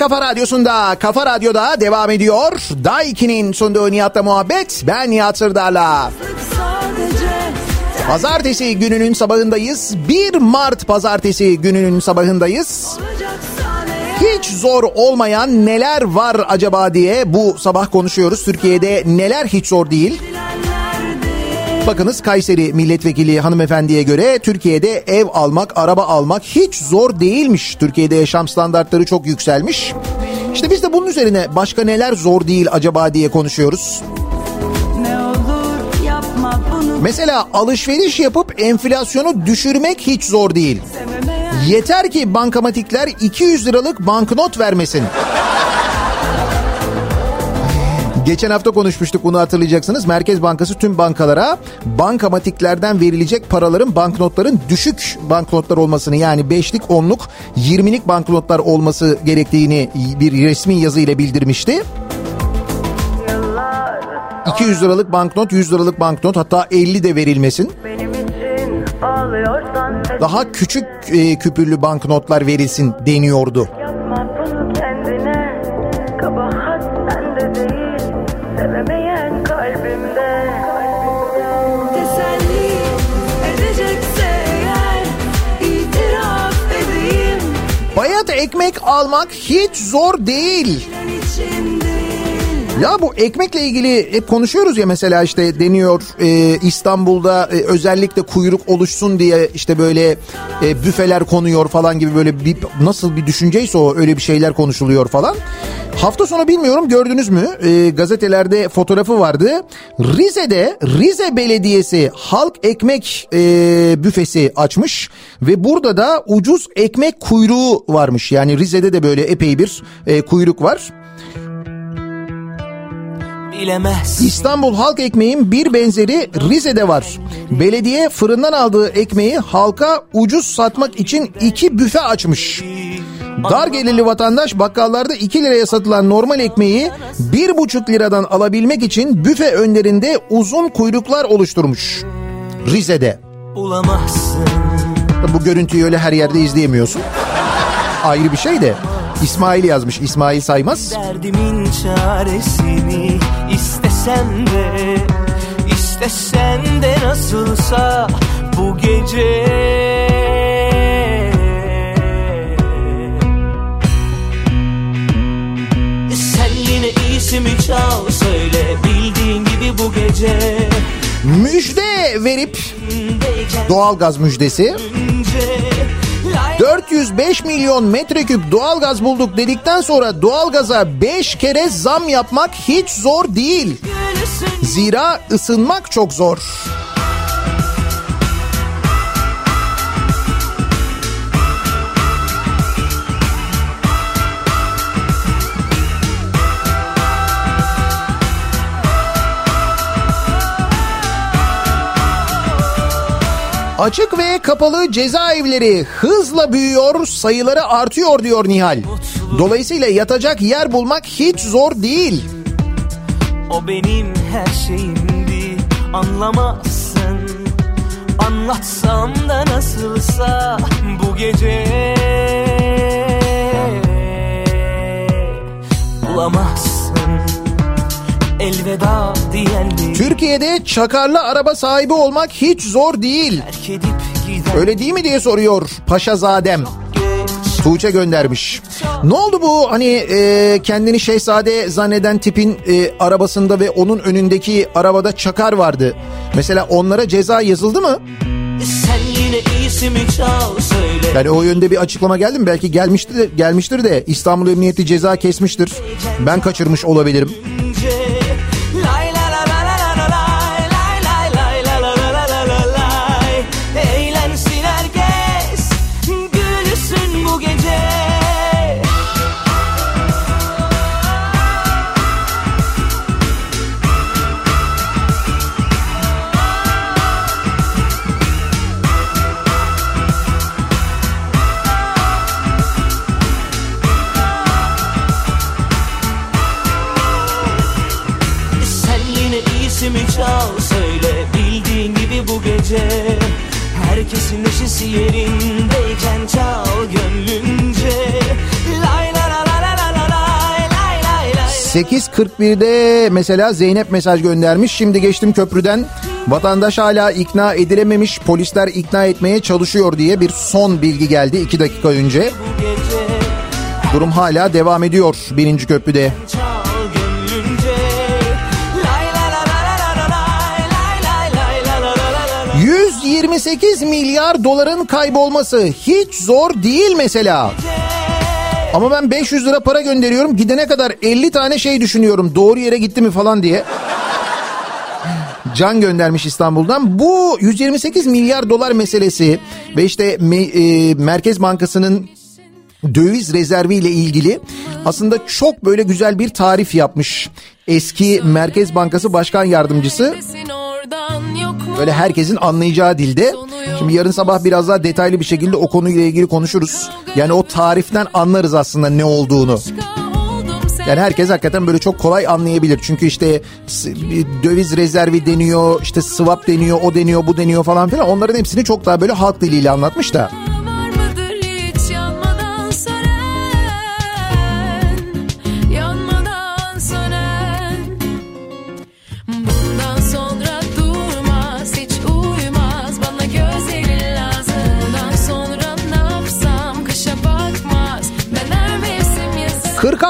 kafa radyosunda, Kafa Radyo'da devam ediyor. Daiki'nin sunduğu Nihat'la muhabbet. Ben Nihat Sırdar'la. Pazartesi gününün sabahındayız. 1 Mart pazartesi gününün sabahındayız. Hiç zor olmayan neler var acaba diye bu sabah konuşuyoruz. Türkiye'de neler hiç zor değil. Bakınız Kayseri milletvekili hanımefendiye göre Türkiye'de ev almak, araba almak hiç zor değilmiş. Türkiye'de yaşam standartları çok yükselmiş. İşte biz de bunun üzerine başka neler zor değil acaba diye konuşuyoruz. Mesela alışveriş yapıp enflasyonu düşürmek hiç zor değil. Yeter ki bankamatikler 200 liralık banknot vermesin. Geçen hafta konuşmuştuk bunu hatırlayacaksınız. Merkez Bankası tüm bankalara bankamatiklerden verilecek paraların banknotların düşük banknotlar olmasını yani 5'lik 10'luk 20'lik banknotlar olması gerektiğini bir resmi yazı ile bildirmişti. 200 liralık banknot, 100 liralık banknot hatta 50 de verilmesin. Daha küçük e, küpürlü banknotlar verilsin deniyordu. Bayat ekmek almak hiç zor değil Ya bu ekmekle ilgili hep konuşuyoruz ya mesela işte deniyor e, İstanbul'da e, özellikle kuyruk oluşsun diye işte böyle e, büfeler konuyor falan gibi böyle bir nasıl bir düşünceyse o öyle bir şeyler konuşuluyor falan. Hafta sonu bilmiyorum gördünüz mü E, gazetelerde fotoğrafı vardı. Rize'de Rize Belediyesi halk ekmek e, büfesi açmış ve burada da ucuz ekmek kuyruğu varmış. Yani Rize'de de böyle epey bir e, kuyruk var. Bilemezsin İstanbul halk ekmeğin bir benzeri Rize'de var. Belediye fırından aldığı ekmeği halka ucuz satmak için iki büfe açmış. Dar gelirli vatandaş bakkallarda 2 liraya satılan normal ekmeği 1,5 liradan alabilmek için büfe önlerinde uzun kuyruklar oluşturmuş. Rize'de. bulamazsın Bu görüntüyü öyle her yerde izleyemiyorsun. Ayrı bir şey de. İsmail yazmış İsmail Saymaz. Derdimin çaresini istesem de istesen de nasılsa bu gece Sen yine iyisi mi çal söyle bildiğin gibi bu gece Müjde verip doğalgaz müjdesi. 405 milyon metreküp doğalgaz bulduk dedikten sonra doğalgaza 5 kere zam yapmak hiç zor değil. Zira ısınmak çok zor. Açık ve kapalı cezaevleri hızla büyüyor, sayıları artıyor diyor Nihal. Dolayısıyla yatacak yer bulmak hiç zor değil. O benim her şeyimdi anlamazsın Anlatsam da nasılsa bu gece Bulamazsın elveda diyenleri Türkiye'de çakarlı araba sahibi olmak hiç zor değil. Öyle değil mi diye soruyor Paşazadem. Tuğçe göndermiş. Ne oldu bu hani e, kendini şehzade zanneden tipin e, arabasında ve onun önündeki arabada çakar vardı. Mesela onlara ceza yazıldı mı? Sen yine iyisi mi çal söyle Yani o yönde bir açıklama geldi mi? Belki gelmiştir gelmiştir de İstanbul Emniyeti ceza kesmiştir. Ben kaçırmış olabilirim. 8.41'de mesela Zeynep mesaj göndermiş. Şimdi geçtim köprüden. Vatandaş hala ikna edilememiş. Polisler ikna etmeye çalışıyor diye bir son bilgi geldi 2 dakika önce. Durum hala devam ediyor birinci köprüde. Çal gönlünce Lay la la la la la la lay lay lay la la la la la 128 milyar doların kaybolması hiç zor değil mesela. Ama ben 500 lira para gönderiyorum gidene kadar 50 tane şey düşünüyorum doğru yere gitti mi falan diye. Can göndermiş İstanbul'dan. Bu 128 milyar dolar meselesi ve işte me- e, Merkez Bankası'nın döviz rezervi ile ilgili aslında çok böyle güzel bir tarif yapmış. Eski Merkez Bankası Başkan Yardımcısı böyle herkesin anlayacağı dilde. Şimdi yarın sabah biraz daha detaylı bir şekilde o konuyla ilgili konuşuruz. Yani o tariften anlarız aslında ne olduğunu. Yani herkes hakikaten böyle çok kolay anlayabilir. Çünkü işte döviz rezervi deniyor, işte swap deniyor, o deniyor, bu deniyor falan filan. Onların hepsini çok daha böyle halk diliyle anlatmış da.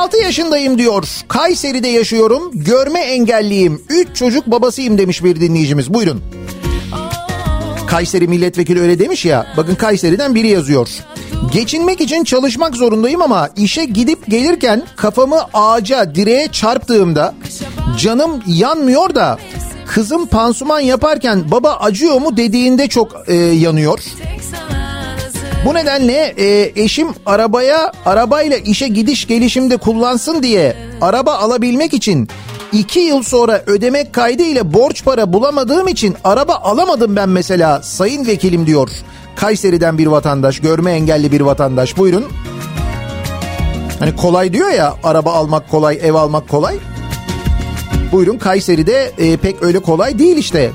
26 yaşındayım diyor. Kayseri'de yaşıyorum. Görme engelliyim. 3 çocuk babasıyım demiş bir dinleyicimiz. Buyurun. Kayseri milletvekili öyle demiş ya. Bakın Kayseri'den biri yazıyor. Geçinmek için çalışmak zorundayım ama işe gidip gelirken kafamı ağaca, direğe çarptığımda canım yanmıyor da kızım pansuman yaparken baba acıyor mu dediğinde çok e, yanıyor. Bu nedenle e, eşim arabaya arabayla işe gidiş gelişimde kullansın diye araba alabilmek için iki yıl sonra ödemek kaydıyla borç para bulamadığım için araba alamadım ben mesela sayın vekilim diyor. Kayseri'den bir vatandaş görme engelli bir vatandaş buyurun. Hani kolay diyor ya araba almak kolay ev almak kolay. Buyurun Kayseri'de e, pek öyle kolay değil işte.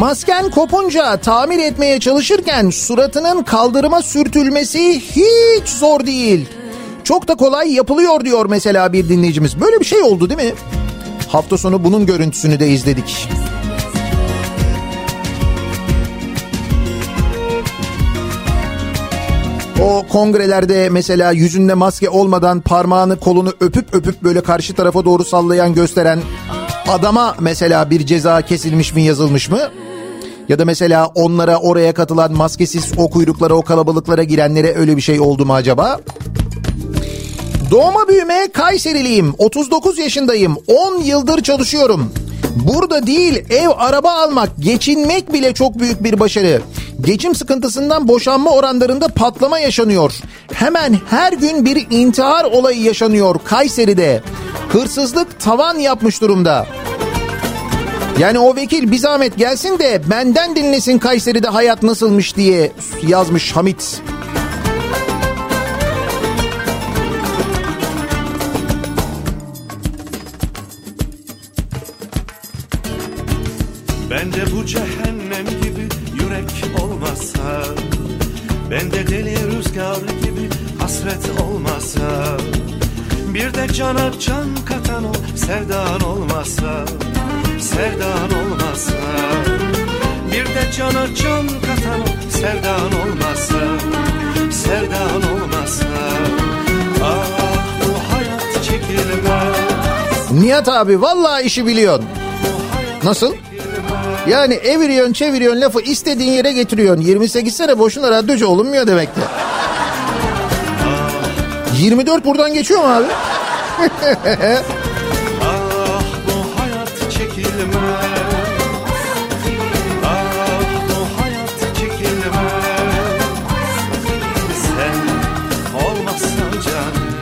Masken kopunca tamir etmeye çalışırken suratının kaldırıma sürtülmesi hiç zor değil. Çok da kolay yapılıyor diyor mesela bir dinleyicimiz. Böyle bir şey oldu değil mi? Hafta sonu bunun görüntüsünü de izledik. O kongrelerde mesela yüzünde maske olmadan parmağını kolunu öpüp öpüp böyle karşı tarafa doğru sallayan gösteren adama mesela bir ceza kesilmiş mi yazılmış mı? Ya da mesela onlara oraya katılan maskesiz o kuyruklara o kalabalıklara girenlere öyle bir şey oldu mu acaba? Doğma büyüme Kayseriliyim. 39 yaşındayım. 10 yıldır çalışıyorum. Burada değil ev araba almak, geçinmek bile çok büyük bir başarı. Geçim sıkıntısından boşanma oranlarında patlama yaşanıyor. Hemen her gün bir intihar olayı yaşanıyor Kayseri'de. Hırsızlık tavan yapmış durumda. Yani o vekil bir zahmet gelsin de benden dinlesin Kayseri'de hayat nasılmış diye yazmış Hamit. Bende bu cehennem gibi yürek olmasa Bende deli rüzgar gibi hasret olmasa Bir de cana can katan o sevdan olmasa Sevdan olmasa Bir de cana can katan o sevdan olmasa Sevdan olmasa Ah bu hayat çekilmez Nihat abi vallahi işi biliyorsun. Nasıl? Yani eviriyorsun çeviriyorsun lafı istediğin yere getiriyorsun. 28 sene boşuna radyocu olunmuyor demekti. 24 buradan geçiyor mu abi? [laughs] Ah bu hayat çekilmez Ah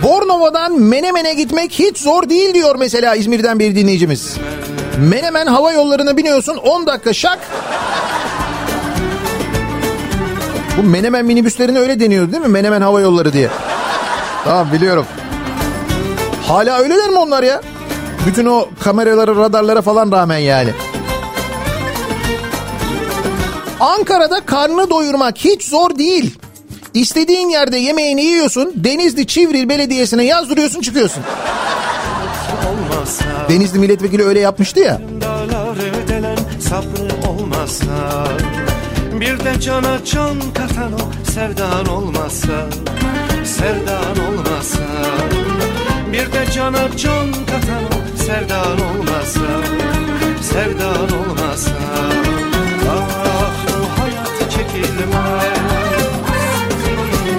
Bornova'dan Menemen'e gitmek hiç zor değil diyor mesela İzmir'den bir dinleyicimiz. Menemen hava yollarına biniyorsun 10 dakika şak. Bu Menemen minibüslerine öyle deniyordu değil mi? Menemen hava yolları diye. Tamam biliyorum. Hala öyleler mi onlar ya? Bütün o kameralara, radarlara falan rağmen yani. Ankara'da karnını doyurmak hiç zor değil. İstediğin yerde yemeğini yiyorsun. Denizli Çivril Belediyesi'ne yazdırıyorsun çıkıyorsun. Denizli milletvekili öyle yapmıştı ya. Bir de cana can katan o sevdan olmazsa Sevdan olmazsa Bir de cana can katan o sevdan olmazsa Sevdan olmazsa Ah bu hayat çekilmez.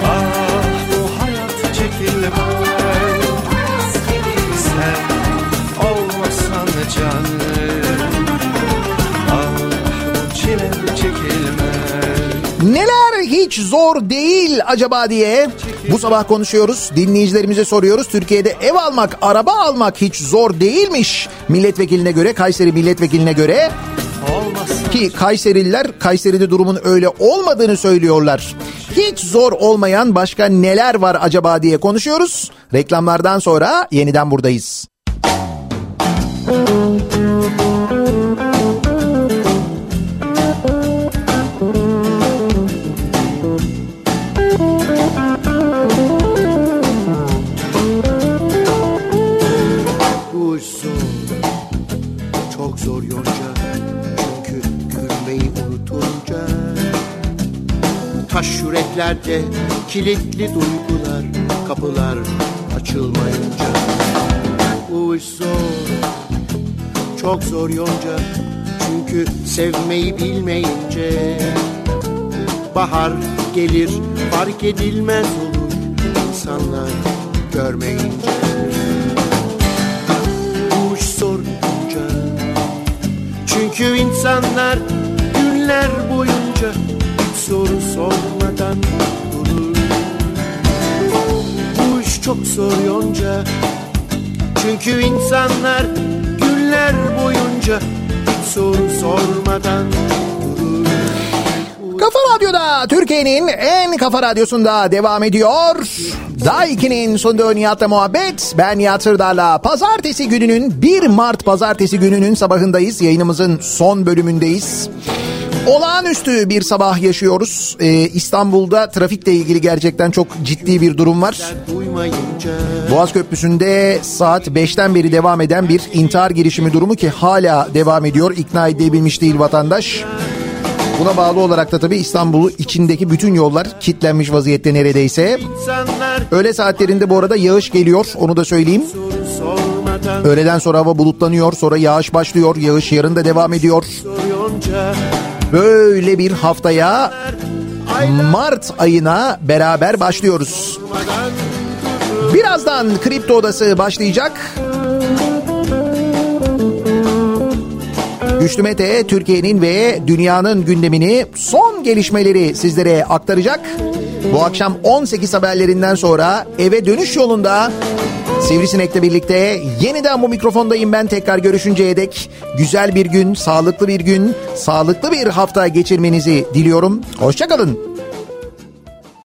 Ah Ah Neler hiç zor değil acaba diye bu sabah konuşuyoruz. Dinleyicilerimize soruyoruz. Türkiye'de ev almak, araba almak hiç zor değilmiş. Milletvekiline göre, Kayseri milletvekiline göre ki Kayserililer Kayseri'de durumun öyle olmadığını söylüyorlar. Hiç zor olmayan başka neler var acaba diye konuşuyoruz. Reklamlardan sonra yeniden buradayız. Bu Taş yüreklerde kilitli duygular Kapılar açılmayınca. İş zor, çok zor yonca Çünkü sevmeyi bilmeyince. Bahar gelir fark edilmez olur insanlar görmeyince. Bu iş sorunca Çünkü insanlar günler boyunca hiç soru sormadan durur Bu iş çok zor yonca Çünkü insanlar günler boyunca hiç soru sormadan Kafa Radyo'da Türkiye'nin en kafa radyosunda devam ediyor. Daiki'nin sunduğu Nihat'la muhabbet. Ben Nihat pazartesi gününün 1 Mart pazartesi gününün sabahındayız. Yayınımızın son bölümündeyiz. Olağanüstü bir sabah yaşıyoruz. Ee, İstanbul'da trafikle ilgili gerçekten çok ciddi bir durum var. Boğaz Köprüsü'nde saat 5'ten beri devam eden bir intihar girişimi durumu ki hala devam ediyor. İkna edebilmiş değil vatandaş. Buna bağlı olarak da tabii İstanbul'u içindeki bütün yollar kilitlenmiş vaziyette neredeyse. Öğle saatlerinde bu arada yağış geliyor onu da söyleyeyim. Öğleden sonra hava bulutlanıyor sonra yağış başlıyor. Yağış yarın da devam ediyor. Böyle bir haftaya Mart ayına beraber başlıyoruz. Birazdan Kripto Odası başlayacak. Güçlü Mete Türkiye'nin ve dünyanın gündemini son gelişmeleri sizlere aktaracak. Bu akşam 18 haberlerinden sonra eve dönüş yolunda Sivrisinek'le birlikte yeniden bu mikrofondayım ben tekrar görüşünceye dek güzel bir gün, sağlıklı bir gün, sağlıklı bir hafta geçirmenizi diliyorum. Hoşçakalın.